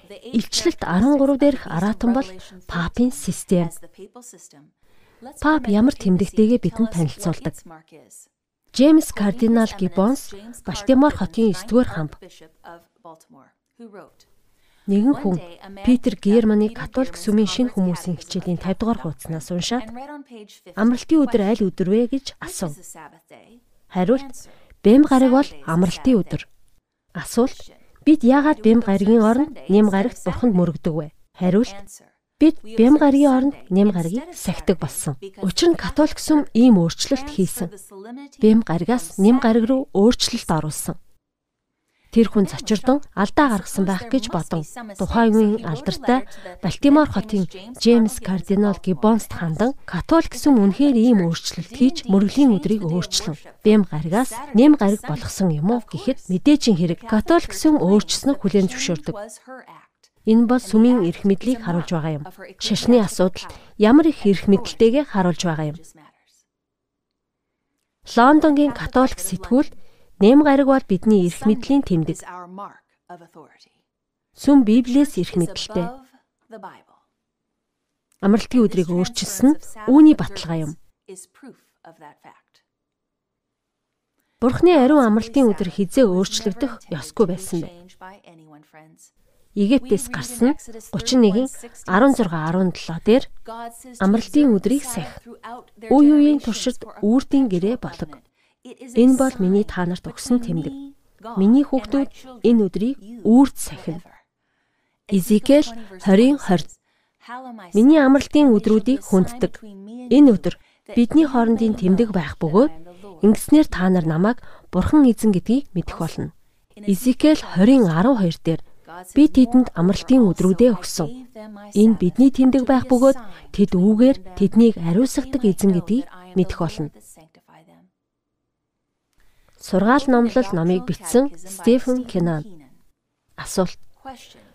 Илчлэлт 13 дээрх араатан бол папын систем. Пап ямар тэмдэгтэйгээ бидэнд танилцуулдаг. Джеймс Кардинал Гиббонс Балтимор хотын 9-р хамб. Нэгэн хүн Питер Германы католик сүмийн шинэ хүмүүсийн хичээлийн 50 дугаар хуудаснаас уншаад амралтын өдөр аль өдөр вэ гэж асуув. Хариулт бэм гараг бол амралтын өдөр. Асуулт бид яагаад бэм гарагийн оронд нэм гарагт бурханд мөрөгдөг вэ? Хариулт Бид бям гарагийн оронд нэм гарагийг сахидаг болсон. Учир нь католик сүм ийм өөрчлөлт хийсэн. Бям гарагаас нэм гараг руу өөрчлөлт оруулсан. Тэр хүн цочирдон алдаа гаргасан байх гэж бодон тухайн үеийн алдартай Балтимор хотын Джеймс Кардинал Гиббонст хандан католик сүм үнэхээр ийм өөрчлөлт хийж мөрөглийн өдрийг өөрчлөн бэм гарагаас нэм гараг болгосон юм уу гэхэд мэдээжин хэрэг католик сүм өөрчлснөг хүлээн зөвшөөрдөг. Энэ бол сүмийн эрх мэдлийг харуулж байгаа юм. Шашны асуудалд ямар их эрх мэдэлтэйгээ харуулж байгаа юм. Лондонгийн католик сэтгүүл нэм гараг бол бидний эрх мэдлийн тэмдэг. Сүм Библиэс эрх мэдэлтэй. Амралтын өдрийг өөрчилсөн үүний баталгаа юм. Бурхны ариун амралтын өдөр хизээ өөрчлөгдөх ёсгүй байсан бэ. Египтээс гарсан 31-ийн 16 17 дээр амралтын өдрийг сах. Үе үеийн туршид үрдийн гэрээ болог. Энэ бол миний та нарт өгсөн тэмдэг. Миний хүүхдүүд энэ өдрийг үрд сахина. Изекэл 20:20 Миний амралтын өдрүүдийг хүнддэг. Энэ өдөр бидний хоорондын тэмдэг байх бөгөөд ингэснээр та нар намайг Бурхан эзэн гэдгийг мэдэх болно. Изекэл 20:12 дээр би тэдэнд амралтын өдрүүдээ өгсөн. Энэ бидний тэмдэг байх бөгөөд тэд үүгээр тэднийг ариусгадаг эзэн гэдгийг мэдэх болно. Сургаал номлол номыг бичсэн Стефен Кенан. Асуулт.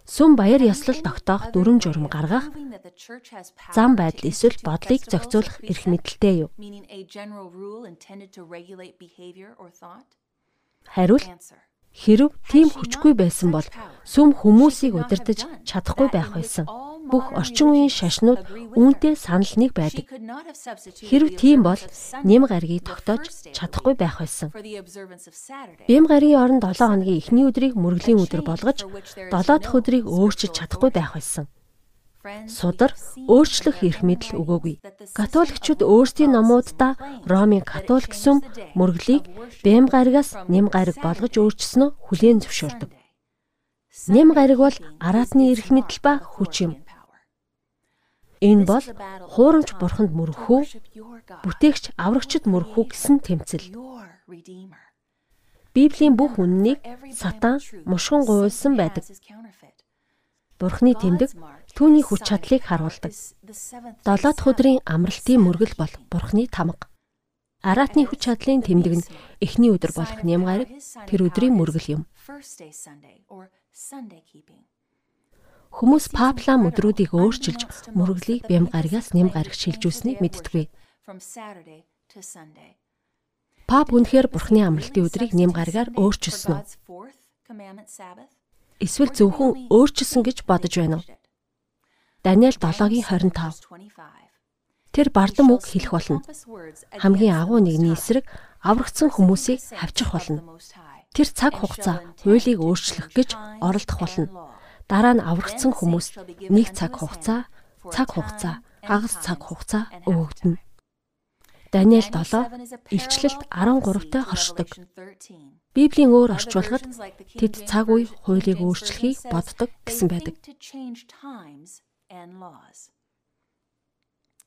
Сүм баяр ёслол тогтоох дүрм журам гаргах зам байдал эсвэл бодлыг зохицуулах эрх мэдэлтэй юу? Хариулт Хэрв тийм хүчгүй байсан бол сүм хүмүүсийг удирдах чадахгүй байх байсан. Бүх орчин үеийн шашнууд үүнтэй санал нэг байдаг. Хэрв тийм бол нэм гаргийг тогтоож чадахгүй байх байсан. Бэм гаргийн оронд 7 хоногийн эхний өдрийг мөргөлийн өдөр болгож 7 дахь өдрийг өөрчилж чадахгүй байх байсан. Судар өөрчлөх эрх мэдэл өгөөгүй. Католикчууд өөрсдийн номуудаа Ромын католик сүм мөрглийг бэм гаригаас нэм гариг болгож өөрчснөө хүлээн зөвшөөрдөг. Нэм гариг бол араатны эрх мэдэл ба хүч юм. Энэ бол хуурамч бурханд мөрөхөө, бүтээгч аврагчд мөрөхөө гэсэн тэмцэл. Библийн бүх үннийг сатан мушгин гуйсан байдаг. Бурхны тэмдэг түүний хүч чадлыг харуулдаг. Долоод өдрийн амралтын мөргөл бол Бурхны тамга. Араатны хүч чадлын тэмдэг нь эхний өдөр болох нямгараг тэр өдрийн мөргөл юм. Хүмүүс паплам өдрүүдийг өөрчилж мөргөлийг бям гарагаас нэм гараг шилжүүлсэнийг мэдтгвэ. Пап үнэхээр Бурхны амралтын өдрийг нэм гарагаар өөрчилсөн үү? Эсвэл зөвхөн өөрчилсөн гэж бодож байна уу? Даниэл 7-гийн 25. Тэр бардам үг хэлэх болно. Хамгийн агуу нэгний эсрэг аврагдсан хүмүүсийг хавчих болно. Тэр цаг хугацаа хуулийг өөрчлөх гэж оролдох болно. Дараа нь аврагдсан хүмүүст нэг цаг хугацаа, цаг хугацаа, хагас цаг хугацаа өгөгдөнө. Даниэл 7 илчлэлт 13-тай хоршдог. Библийн өөр орчуулгад тэд цаг үе хуулийг өөрчлөхийг боддог гэсэн байдаг.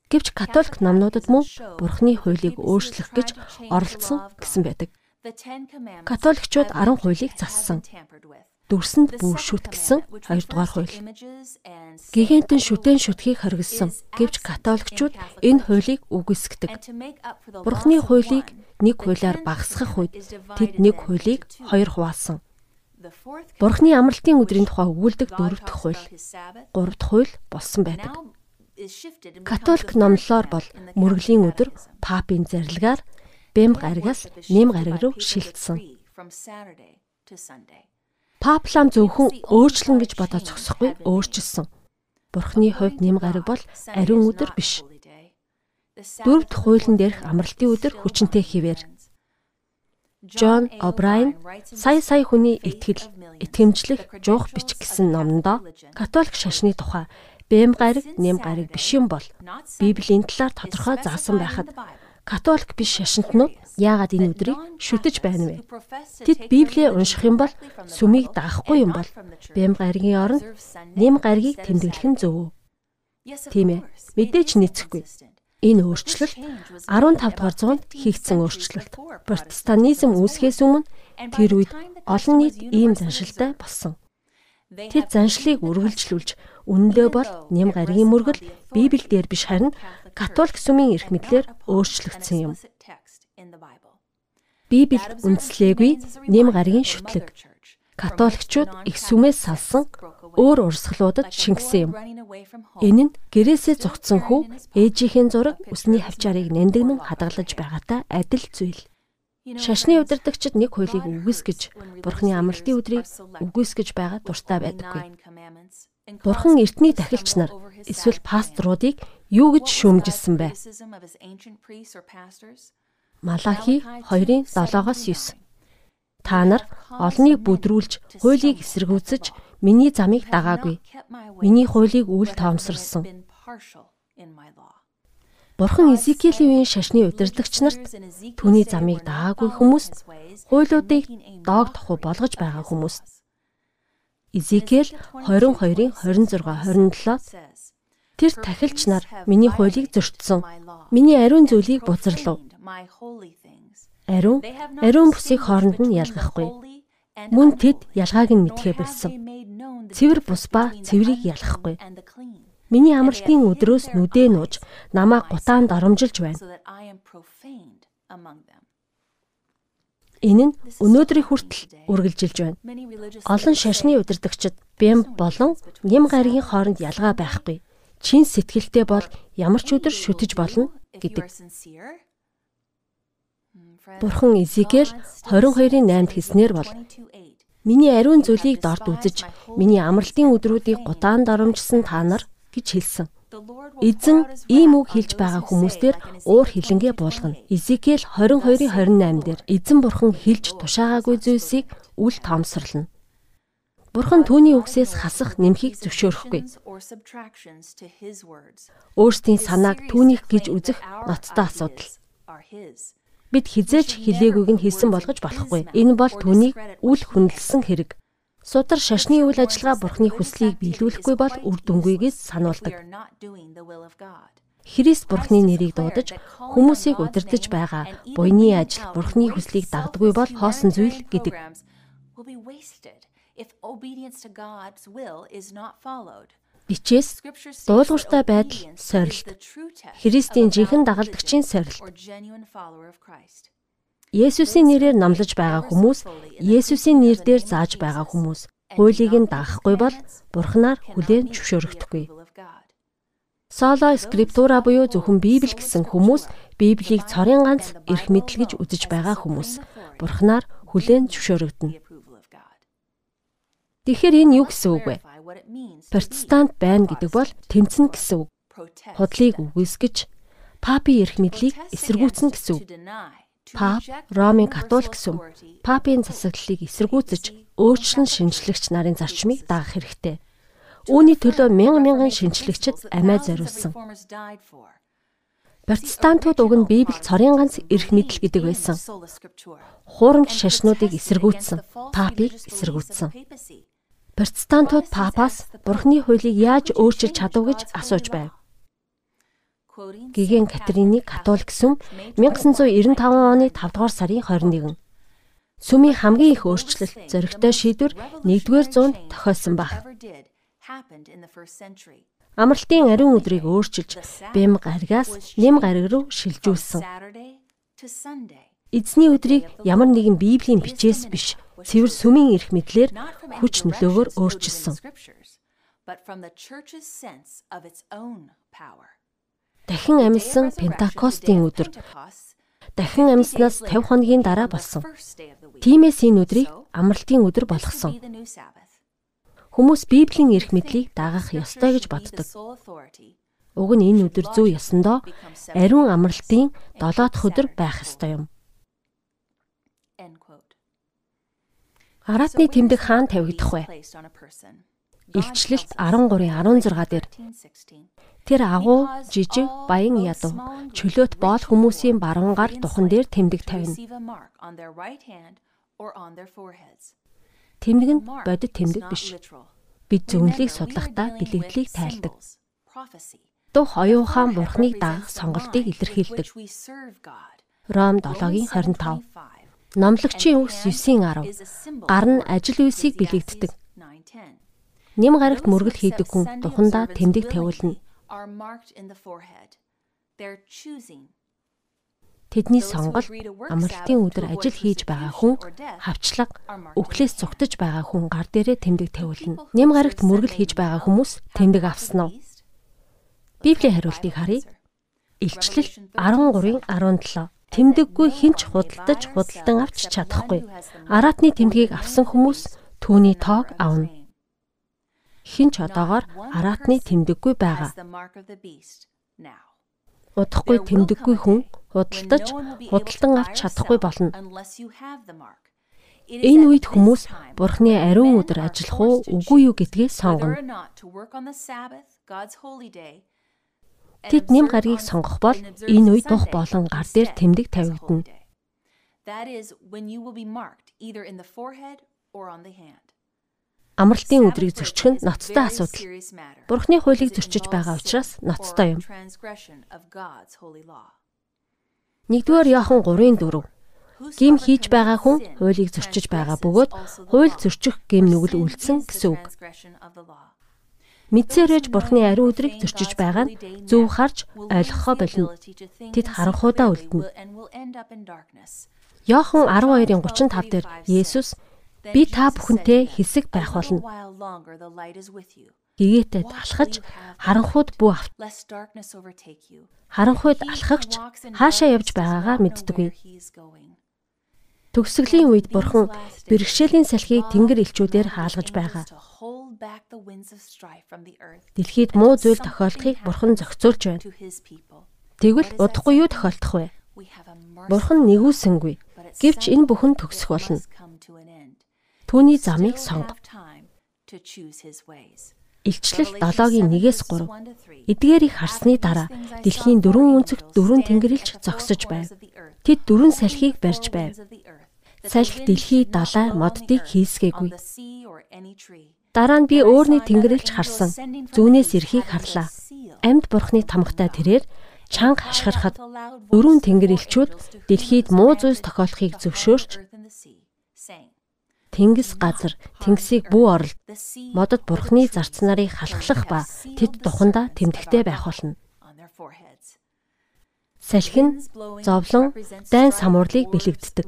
Гэвч католик номнуудад мөн Бурхны хуулийг өөрчлөх гэж оролцсон гэсэн байдаг. Католикчууд 10 хуулийг зассан. Дүрсэнд бүү шүт гэсэн 2 дугаар хууль. Гигантын шүтэн шүтхийг хоригдсан. Гэвч католикчууд энэ хуулийг үгүйсгдэг. Бурхны хуулийг нэг хуулиар багасгах үед тэд нэг хуулийг хоёр хуваалсан. Бурхны амралтын өдрийн тухай өгүүлдэг дөрөв дэх хууль, гурав дахь хууль болсон байдаг. Католик номлолоор бол мөргөлийн өдөр папын зарилгаар бэм гаригаас нэм гариг руу шилжсэн. Пап лам зөвхөн өөрчлөн гэж бодож зогсохгүй өөрчилсөн. Бурхны хувьд нэм гариг бол ариун өдөр биш. Дөрөв дэх хуулийн дээрх амралтын өдөр хүчнтэй хിവэр. Джон О'Брайен сая сая хүний итгэл, итгэмжлэх жуух бичих гэсэн номондоо католик шашны тухай бэм гариг, нэм гариг биш юм бол Библийн талаар тодорхой заасан байхад католик биш шашинтнууд яагаад энэ өдрийг шүтэж байна вэ? Тэд Библийг унших юм бол сүмийг даахгүй юм бол бэм гаригийн оронд нэм гаригийг тэмдэглэх нь зөв. Тийм ээ. Мэдээж нийцэхгүй. Энэ өөрчлөлт 15 дугаар зуунд хийгдсэн өөрчлөлт. Протестантизм үүсгэхээс өмнө тэр үед олон нийт ийм заншилтай болсон. Тэд заншлыг үргэлжлүүлж үнэндээ бол нэм гаригийн мөргөл Библиэлд биш харин католик сүмийн эрх мэдлэр өөрчлөгдсөн юм. Библиэд үндэслээгүй нэм гаригийн шүтлэг. Католикчууд их сүмээс салсан өөр урсгалуудад шингэсэн юм. Энэ нь гэрээсээ зогтсон хүү ээжийнхээ зураг үсний хавчаарыг нэндэгнэн хадгалж байгаатай адил зүйл. Шашны удирдагчид нэг хуулийг үгүйсгэж, Бурхны амралтын өдрийг үгүйсгэж байгаа дуртай байдаггүй. Бурхан эртний дахилч нар эсвэл пасторуудыг юу гэж шүүмжилсэн бэ? Малахи 2-ын 7-оос 9 Та нар олныг бүдрүүлж, хуулийг эсэргүүцэж, миний замыг дагаагүй. Миний хуулийг үл таамсарлсан. Бурхан Изекиэлийн үеийн шашны удирдагч нарт түүний замыг дагаагүй хүмүүст хуулиудыг доог тоху болгож байгаа хүмүүст Изекиэл 22-ын 26 27 Тэр тахилч нар миний хуулийг зөрчсөн. Миний ариун зүйлийг бузарлав. Ариун ариун бүсийг хооронд нь ялгахгүй. Мөн тэд ялгааг нь мэдхээ болсон. Цэвэр бус ба цэврийг ялгахгүй. Миний амралтын өдрөөс нүдээ нууж намаа гутаанд оромжилж байна. Энэ нь өнөөдрийн хүртэл үргэлжилж байна. Олон шашны удирдагчид бэм болон нэм гаригийн хооронд ялгаа байхгүй чин сэтгэлтэй бол ямар ч өдөр шүтэж болно гэдэг. Бурхан Изекэл 22-ын 8-д хэлснээр бол Миний ариун зүйлийг дорд үзэж, миний амралтын өдрүүдийг гутаан дарамжсан та нар гэж хэлсэн. Эзэн ийм үг хэлж байгаа хүмүүстээр уур хилэнгээ буулгана. Изекэл 22-ын 28 дээр эзэн бурхан хэлж тушаагаагүй зүйлсийг үл тоомсорлно. Бурхан түүний үгсээс хасах нэмхийг зөвшөөрөхгүй. Өөрсдийн санааг түүнийх гэж үзэх ноцтой асуудал. Бид хизээч хилээгүйг нь хийсэн болгож болохгүй. Энэ бол түүнийг үл хүндэлсэн хэрэг. Судар шашны үйл ажиллагаа бурхны хүслийг биелүүлэхгүй бол үр дүнгүйгээс сануулдаг. Христ бурхны нэрийг дуудаж хүмүүсийг удирдах байгаа буйны ажил бурхны хүслийг дагдаггүй бол хоосон зүйл гэдэг if obedience to God's will is not followed. Бичээс дуулууртай байдал сорилт. Христийн жинхэнэ дагалдагчийн сорилт. Есүсийн нэрээр намлаж байгаа хүмүүс, Есүсийн нэрээр зааж байгаа хүмүүс хуулийг нь даахгүй бол Бурханаар хүлээн зөвшөөрөгдөхгүй. Соло скриптура буюу зөвхөн Библи гэсэн хүмүүс Библийг цорын ганц эрх мэдэл гэж үзэж байгаа хүмүүс Бурханаар хүлээн зөвшөөрөгдөнө. Тэгэхээр энэ юу гэсэн үг вэ? Протестант байна гэдэг бол тэмцэн гэсэн үг. Худлыг үгүйсгэж папийн эрх мэдлийг эсэргүүцнэ гэсэн үг. Пап Ромын католик сүм папийн засаглалыг эсэргүүцэж өөрчлөн шинжлэгч нарын зарчмыг дагах хэрэгтэй. Үүний төлөө мянган мянган шинжлэгчид амиа зориулсан. Протестантууд уг нь Библи цорын ганц эрх мэдэл гэдэг байсан. Хуурамч шашнуудыг эсэргүүцсэн, папыг эсэргүүцсэн. Протестантууд папаас Бурхны хуулийг яаж өөрчилж чадав гэж асууж байв. Гигэн Катрины католик сүм 1995 оны 5 дугаар сарын 21. Сүмийн хамгийн их өөрчлөлт зөрөгтэй шийдвэр 1-р зуунд тохиолсон баг. Амралтын ариун өдрийг өөрчилж бэм гаригаас нэм гариг руу шилжүүлсэн. Эзний өдрийг ямар нэгэн библийн бичээс биш цэвэр сүмийн эрх мэдлэр хүч нөлөөгөөр өөрчилсөн. Дахин амьсан Пентакостийн өдөр дахин амьснаас 50 хоногийн дараа болсон. Тиймээс энэ өдрийг амралтын өдөр болгосон. Хүмүүс Библийн эрх мэдлийг дагах ёстой гэж боддог. Уг нь энэ өдөр зүү ёсондоо ариун амралтын 7 дахь өдөр байх ёстой юм. Аратны тэмдэг хаан тавигдах вэ? Илчлэлт 13:16 дээр Тэр агуу жижиг баян ядуу чөлөөт боол хүмүүсийн баруун гар духан дээр тэмдэг тавина. Тэмдэг нь бодит тэмдэг биш. Бид зөвнөлийг судлахдаа бэлэгдлийг тайлдаг. Дух оюухан бурхныг даах сонголтыг илэрхийлдэг. Ром 7-гийн 25 Номлогчийн үгс 9:10. Гар нь ажил үйлсийг бэлэгддэг. Нэм гарагт мөргөл хийдэг хүн духандаа тэмдэг тавиулна. Тэдний сонголт амралтын өдөр ажил хийж байгаа хүн хавчлага өглөөс цугтаж байгаа хүн гар дээрээ тэмдэг тавиулна. Нэм гарагт мөргөл хийж байгаа хүмүүс тэмдэг авсан уу? Библийн хариултыг харъя. Илчлэл 13-ын 17 Тэмдэггүй хинч худалдаж худалдан авч чадахгүй. Аратны тэмдгийг авсан хүмүүс түүний тоог авна. Хинч одоогоор аратны тэмдэггүй байгаа. Удахгүй тэмдэггүй хүн худалдаж худалдан авч чадахгүй болно. Энэ үед хүмүүс Бурхны ариун өдөр ажиллах уу үгүй юу гэдгээ сонгоно. Тэд нэм гаргийг сонгох бол энэ үед дух болон гар дээр тэмдэг тавигдана. Амралтын өдрийг зөрчих нь ноцтой асуудал. Бурхны хуулийг зөрчиж байгаа учраас ноцтой юм. 1-р Иохан 3:4 Гим хийж байгаа хүн хуулийг зөрчиж байгаа бөгөөд хууль зөрчих гим нүгэл үлдсэн гэсэн үг. Мэдсээрэж Бурхны ариун өдрийг зөрчиж байгаа нь зөв харж ойлгохоо болно. Тэд харанхуудаа үлдэнэ. Йохан 12:35 дээр Есүс Би та бүхэнтэй хэсэг байх болно. Гэгээтэд алхаж харанхууд бүү авт. Харанхууд алхагч хаашаа явж байгаагаа мэддэггүй. Төгсгөлийн үед бурхан бэрхшээлийн салхийг тэнгэр элчүүдээр хаалгаж байгаа. Дэлхийд муу зүйл тохиолдохыг бурхан зохицуулж байна. Тэгвэл удахгүй юу тохиолдох вэ? Бурхан нэгүсэнгүй. Гэвч энэ бүхэн төгсөх болно. Түүний замыг сонго. Илчлэл 7-гийн 1-ээс 3. Эдгээрийг харсны дараа дэлхийн дөрвөн өнцөгт дөрвөн тэнгэрлэгч зогсож байв. Тэд дөрвөн салхийг барьж байв. Салхи дэлхий далай моддыг хийсгээгүй. Дараа нь би өөрний тэнгэрлэгч харсан. Зүүнээс ирэхийг харлаа. Амьд бурхны тамгатай тэрээр чанга хашгирахад дөрвөн тэнгэрлэгчүүд дэлхийд муу зүйлс тохиолохыг зөвшөөрч тэнгис газар, тэнгисийг бүү оролд, модод бурхны зарц нарыг халахлах ба тэд тухандаа тэмдэгтэй байх болно. Салхин, зовлон, дайн самуурлыг бэлэгддэг.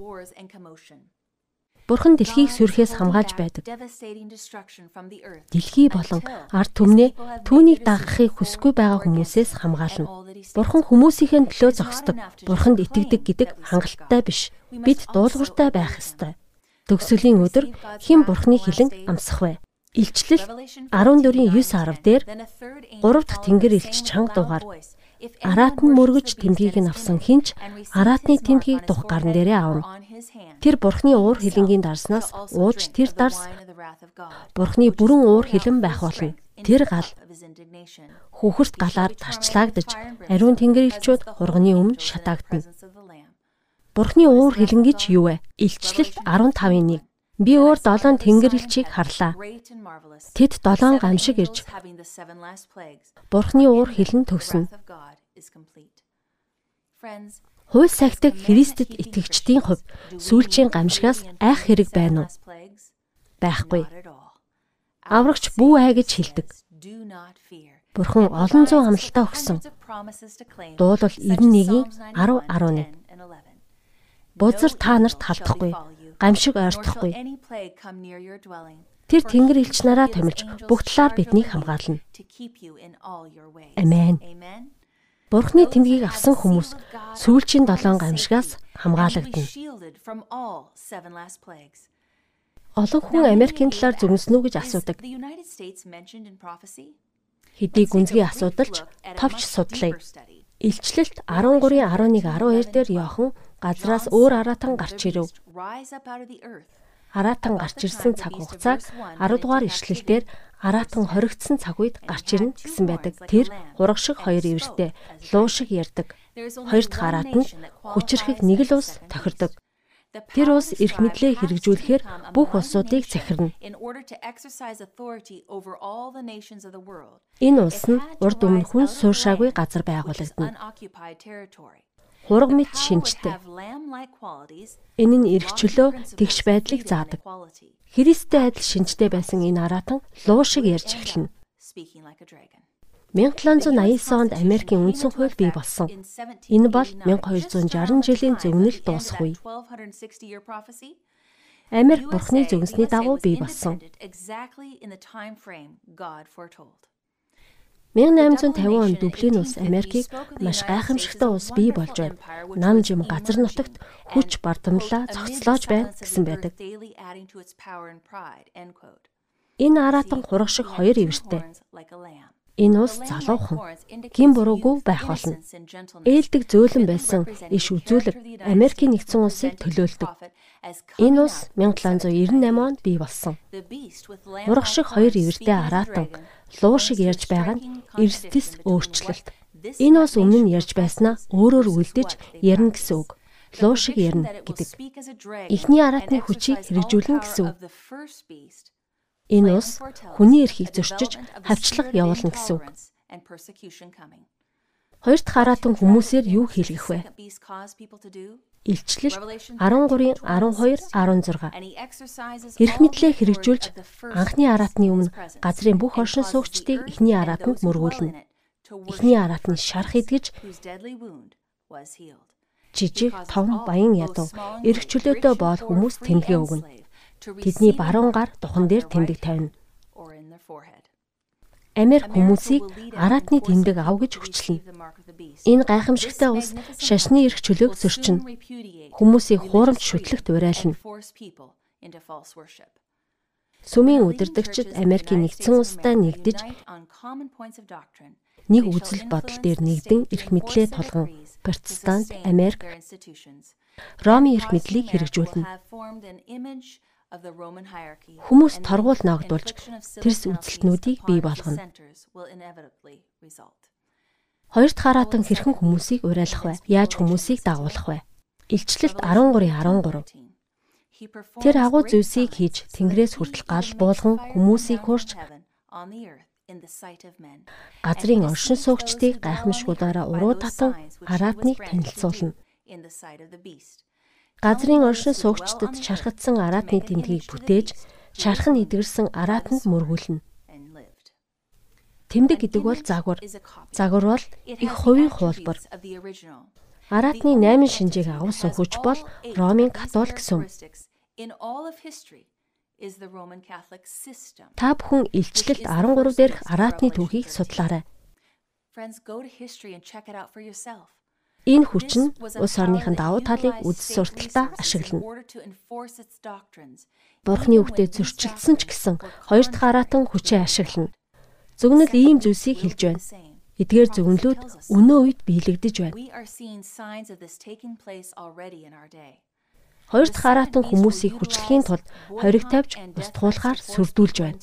Бурхан дэлхийг сүрхээс хамгаалж байдаг. Дэлхий болон ард түмнээ түүнийг дагахыг хүсгүй байгаа хүмүүсээс хамгаална. Бурхан хүмүүсийн төлөө зогсдог. Бурханд итгэдэг гэдэг хангалттай биш. Бид дуулууртай байх ёстой. Төгсгөлийн өдөр хэн бурхны хилэн амсах вэ? Илчлэл 14-ийн 9-10 дээр 3 дахь тэнгэр элч чанга дуугаар Араат нь мөргөж тэмдгийг нь авсан хинч араатны тэмдгийг дух гарн дээрээ авна. Тэр бурхны уур хилэнгийн дарснаас ууж тэр дарс бурхны бүрэн уур хилэн байх болно. Тэр гал хүүхэрт галаар тарчлагдаж ариун тэнгэр элчүүд хурганы өмнө шатаагдана. Бурхны уур хилэнгич юу вэ? Илчлэлт 15-ийн 1. Би өөр долоон тэнгэрлэгчийг харлаа. Тэд долоон гамшиг ирж Бурхны уур хилэн төгснө. Хууль сахидаг Христэд итгэгчдийн хувьд сүүлчийн гамшигаас айх хэрэг байна уу? Байхгүй. Аврагч бүү ай гэж хэлдэг. Бурхан олон зуун амлалтаа өгсөн. Дуулал 91-ийн 10 11 Бузар та нарт халдахгүй, гамшиг ойртохгүй. Тэр тэнгэр элч нараа томилж бүх талаар биднийг хамгаална. Амен. Бурхны тэмдгийг авсан хүмүүс сүүлчийн долоон гамшигаас хамгаалагдана. Олон хүн Америкийн талаар зүгэнснү гэж асуудаг. Хэдий гүнзгий асуудалч товч судлаа. Илчлэлт 13-ийн 11 12 дээр Йохан газраас өөр аратан гарч ирэв. Аратан гарч ирсэн цаг хугацааг 10 дугаар ишлэлээр аратан хоригдсан цаг үед гарч ирнэ гэсэн байдаг. Тэр хураг шиг хоёр ивэртэй, луу шиг ярддаг. Хоёр дахь аратанд хүчрэхэг нэг л ус тохирдог. Тэр улс эрх мэдлээ хэрэгжүүлэхээр бүх улсуудыг захирна. Энэ улс нь урд өмнө хүн сууршаагүй газар байгуулагдана хураг мэт шинжтэй. Энэ нь эрх чөлөө тэгш байдлыг заадаг. Христтэй адил шинжтэй байсан энэ аратан луу шиг ярьж эхэлнэ. 1789 онд Америкийн үндсэн хууль бий болсон. Энэ бол 1260 жилийн зөгнөл дуусах үе. Америк бурхны зөвнсний дагуу бий болсон. 1850 он Дублин улс Америкийг маш гайхамшигтай улс бий болж байна. Нам жим газар нутагт хүч бардамлаа цогцлоож байна гэсэн байдаг. Энэ аратан хураг шиг хоёр ивэртэй. Энэ улс залуухан гин буруугүй байх болно. Ээлдэг зөөлөн байсан иш үзүүлэг Америкийн нэгдсэн улсыг төлөөлдөг. Энэ улс 1798 онд бий болсон. Хураг шиг хоёр ивэртэй аратан луу шиг ярьж байгаа нь эрсдэс өөрчлөлт. Энэ бас өмнө нь ярьж байснаа өөрөөр үлдэж ярина гэсэн үг. Луу шиг ярина гэдэг. Эхний аратны хүчийг хэрэгжүүлнэ гэсэн үг. Энэ ус хүний эрхийг зөрчиж хавчлаг явуулна гэсэн үг. Хоёр дахь хараатан хүмүүсээр юу хийлгэх вэ? Илчлэл 13-ын 12 16 Эрх мэдлээ хэрэгжүүлж анхны араатны өмнө газрын бүх оршин суугчдыг эхний араатанд мөргүүлнэ. Эхний араатны шарх идгэж жижиг том баян ядуу эрх чөлөөтэй боол хүмүүс тэмдэгэ өгнө. Тэдний баруун гар духан дээр тэмдэг тавина. Америк хүмүүсийг араатны тэмдэг ав гэж хүчлэнэ. Энэ гайхамшигтай ус шашны эрх чөлөөг зөрчинө. Хүмүүсийг хуурамч шүтлэгт урайлна. Сүмийн удирдагчид Америкийн нэгдсэн улстай нэгдэж нэг үзэл бодол дээр нэгдэн эрх мэдлээ тулган протестант Америк Ромын эрх мэдлийг хэрэгжүүлнэ. Хүмүүс торгуул ногдуулж тэрс үзэлтнүүдийг бий болгоно. Хоёр дахь хараатан хэрхэн хүмүүсийг урайлах вэ? Яаж хүмүүсийг дагуулах вэ? Илчлэлт 13:13 Тэр агуу зүйлсийг хийж Тэнгэрээс хүртэл гал буулган хүмүүсийг хурж газрын оршин суугчдыг гайхамшгуудаараа уруу татан араатныг танилцуулна. Газрын оршин суугчдад шархагдсан араатны тэмдгийг бүтээж, шарх нь эдгэрсэн араатанд мөргүүлнэ. Тэмдэг гэдэг бол загвар. Загвар бол их хувийн хуулбар. Араатны 8 шинжийг агуулсан хүч бол Ромын католик сүм. Та бүхэн илчлэлт 13 дээрх араатны түүхийг судлаарай. Энэ хүч нь улс орныхын давуу талыг үдс сурталтаа ашиглана. Бурхны үгтээ зөрчилдсөн ч гэсэн хоёр дахь араатан хүчээ ашиглана. Зөвнөл ийм зүйлсийг хэлж байна. Эдгээр зөвнлүүд өнөө үед биелэгдэж байна. Хоёр дахь араатан хүмүүсийг хүчлэхийн тулд хориг тавьж устгуулахаар сүрдүүлж байна.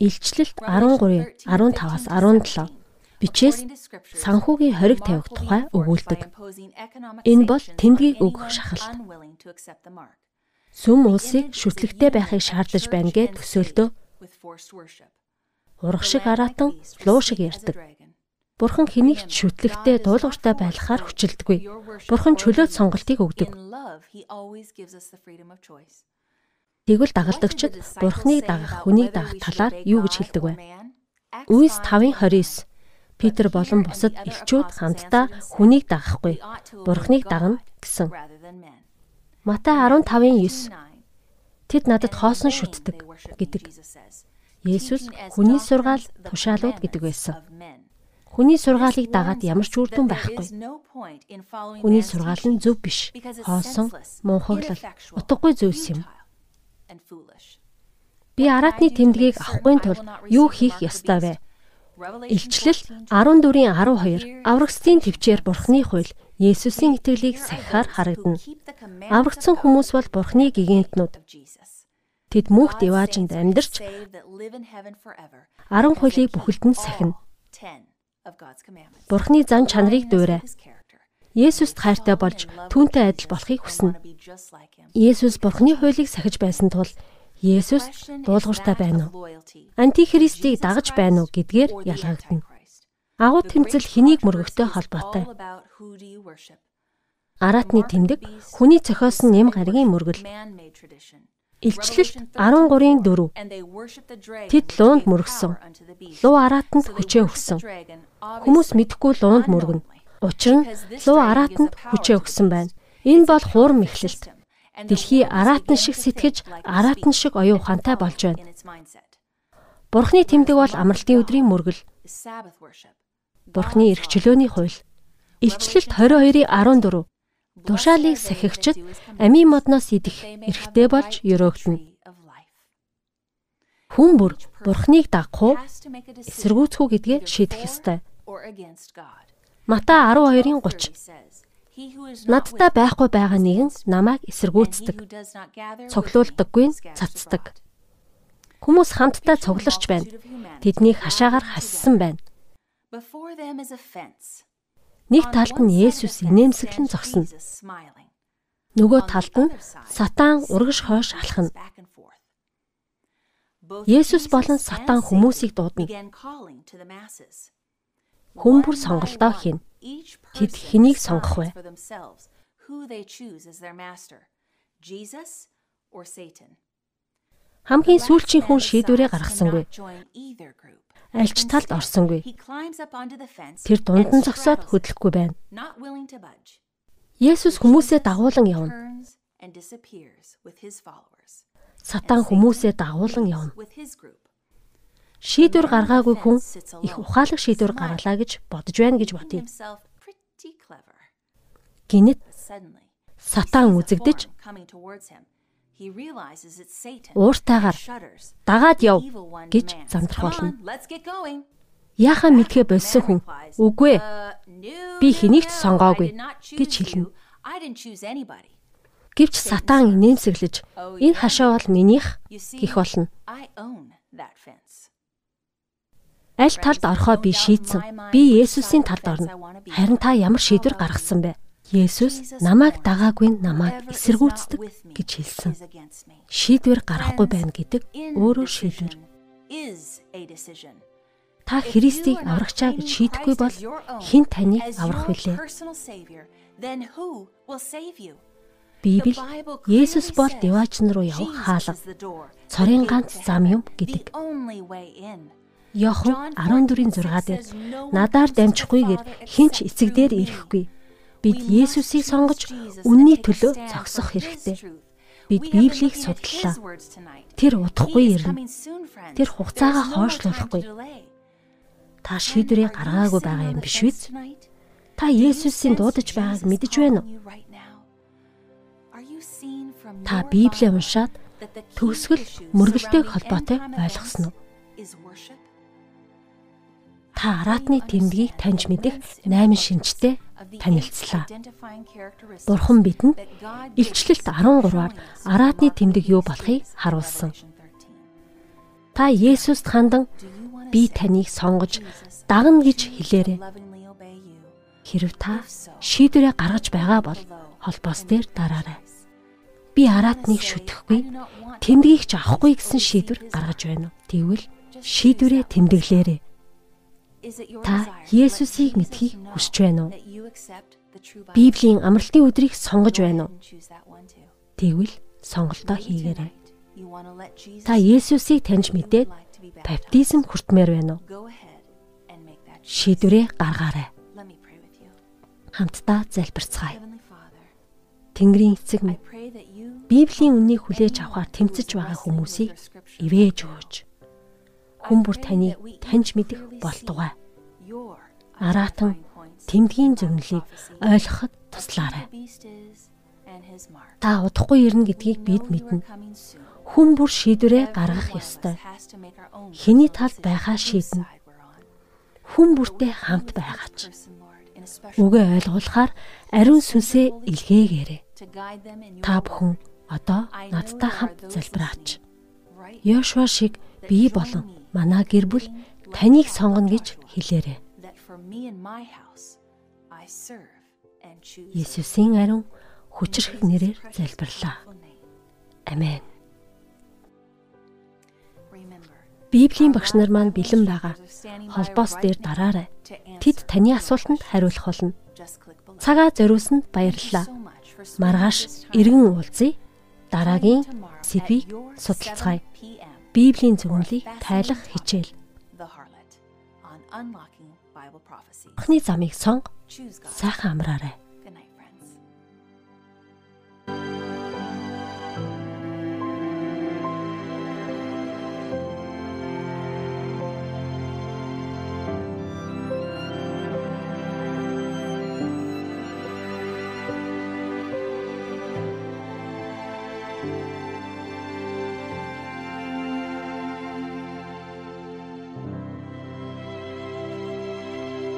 Илчлэлт 13, 15-аас 17 бичээс санхүүгийн хориг тавих тухай өгүүлдэг. Энэ бол тэмдгийг өгөх шахалт. Сүм улсыг шүтлэгтэй байхыг шаардаж байна гэд төсөөлтөө. Урах шиг араатан луу шиг ярддаг. Бурхан хэнийг ч шүтлэгтэй дуулууртай байлгахаар хүчилдэггүй. Бурхан чөлөөт сонголтыг өгдөг. Тэгвэл дагалдагчид Бурханыг дагах, хүнийг дагах талаар юу гэж хэлдэг вэ? Үйс 5:29 Питер болон бусад элчүүд хамтдаа хүнийг дагахгүй, Бурхныг дагна гэсэн. Матай 15:9 Тэд надад хоосон шүтдэг гэдэг. Есүс хүний сургаал тушаалууд гэдэг байсан. Хүний сургаалыг дагаад ямар ч үр дүн байхгүй. Хүний сургаал нь зөв биш. Хоосон, мунхаглал, утгагүй зүйлс юм. Би араатны тэмдгийг авахгүй тулд юу хийх ёстой вэ? Илчлэл 14-ийн 12 аврагчдын төвчээр Бурхны хууль Есүсийн итгэлийг сахихаар харагдана. Аврагдсан хүмүүс бол Бурхны гигантнууд. Тэд мөнх дэваажинд амьдарч 10 хуулийг бүхэлд нь сахина. Бурхны зан чанарыг дуурай. Есүст хайртай болж түүнтэй адил болохыг хүснэ. Есүс Бурхны хуулийг сахиж байсан тул Есүс дуулууртай байна уу? Антихристийг дагаж байна уу гэдгээр ялгагдана. Агуу тэмцэл хэнийг мөргөхтэй холбоотой. Араатны тэмдэг хүний цохиосон нэм гаригийн мөргөл. Илчлэл 13-ийн 4. Тэд луунд мөргсөн. Луу араатанд хүчээ өгсөн. Хүмүүс мэдхгүй луунд мөргөнө. Учир нь луу араатанд хүчээ өгсөн байна. Энэ бол хуурм эхлэлт. Дэлхий араатан шиг сэтгэж, араатан шиг оюун ухаантай болж байна. Бурхны тэмдэг бол амралтын өдрийн мөргөл. Бурхны эрх чөлөөний хууль. Илчлэлт 22-ийн 14. Тушаалыг сахигчд амийн модноос идэх эрхтэй болж өрөөгдөнө. Хүн бүр Бурхныг дагах уу, эсэргүүцэх үү гэдгээ шийдэх ёстой. Матай 12-ийн 30 Надтай байхгүй байгаа нэгэн намайг эсэргүүцдэг. Цоглуулдаггүй нь цацдаг. Хүмүүс хамтдаа цугларч байна. Тэднийг хашаагаар хассан байна. Нэг талд нь Есүс инээмсэглэн зогсно. Нөгөө талд нь сатан урагш хойш алхна. Есүс болон сатан хүмүүсийг дуудана. Хүн бүр сонголтоо хийнэ. Тэд хэнийг сонгох вэ? Хамгийн сүүлчийн хүн шийдвэрээ гаргасангүй. Альч талд орсонгүй. Тэр дунд нь зогсоод хөдлөхгүй байна. Есүс хүмүүсээ дагуулan явна. Сатан хүмүүсээ дагуулan явна. Шийдвэр гаргаагүй хүн их ухаалаг шийдвэр гаргалаа гэж бодож байна гэж бодъё. Гинэт Сатан үзэгдэж ууртайгаар дагаад яв гэж замдрах болно. Яхаа мэдхээ болсон хүн үгүй би хэнийг ч сонгоогүй гэж хэлнэ. Гэвч сатан инээмсэглэж энэ хашаа бол минийх гэх болно. Аль талд орхоо би шийдсэн. Би Есүсийн талд орно. Харин та ямар шийдвэр гаргасан бэ? Есүс намайг дагаагүй намайг эсэргүүцдэг гэж хэлсэн. Шийдвэр гаргахгүй байна гэдэг өөрөө шийдвэр. Та Христийг аврагчаа гэж шийдэхгүй бол хэн таныг аврах вүлээ? Библи Есүс бол деваачин руу явах хаалга. Цорын ганц зам юм гэдэг. Йохан 14-ийн 6 дээр надаар дамжихгүйгээр хинч эцэг дээр ирэхгүй. Бид Есүсийг сонгож үнний төлөө зогсох хэрэгтэй. Бид Библийг судлаа. Тэр удахгүй ирнэ. Тэр хугацаагаа хойшлуулахгүй. Та шийдвэрээ гаргаагүй байгаа юм биш үү? Та Есүсийн дуудаж байгааг мэдэж байна уу? Та Библийг уншаад төгсгөл мөргөлтэй холбоотой ойлгосноо. Та араатны тэмдгийг таньж мэдэх 8 шинжтэй танилцлаа. Бурхан бидэнд Илчлэлт 13-аар араатны тэмдэг юу болохыг харуулсан. Та Есүст хандан би таныг сонгож дагна гэж хэлээрэй. Хэрв та шийдвэрээ гаргаж байгаа бол холбоос дээр дараарай би араатныг шүтгэхгүй, тэмдгийг ч авахгүй гэсэн шийдвэр гаргаж байна уу? Тэгвэл шийдвэрээ тэмдэглээрэй. Та Есүсийг мэдхийг хүсэж байна уу? Библийн амралтын өдрийг сонгож байна уу? Тэгвэл сонголтоо хийгээрэй. Та Есүсийг таньж мэдээд баптизм хүртмээр байна уу? Шийдвэрээ гаргаарай. Хамтдаа залбирцгаая. Тэнгэрийн эцэг минь Библийн үннийг хүлээж авахар тэмцэж байгаа хүмүүсийг ивэж өгөөч. Хүн бүр таныг таньж мэдэх болтугай. Араатан тэмдгийн зөвнөлийг ойлгоход туслаарай. Та удахгүй ирнэ гэдгийг бид мэднэ. Хүн бүр шийдвэрээ гаргах ёстой. Хэний талд байхаа шийднэ. Хүн бүртээ хамт байгаач. Үгээ ойлгуулахаар ариун сүнсээ илгээгээрэй. Та бүхэн одоо надтай хамт залбираач. Йошуа шиг би болон манай гэр бүл таныг сонгоно гэж хэлээрэй. Есүсийн ариун хүчрэх нэрээр залбирлаа. Амен. Библийн багш нар маань бэлэн байгаа. Холбоос дээр дараарай. Тэд таны асуултанд хариулах болно. Цагаа зориулсанд баярлалаа. Маргааш эргэн уулзъя дараагийн сэдвийг судалцгаая. Библийн зөвнөлийг тайлах хичээл. Анхны замыг сонго. Сайхан амраарай.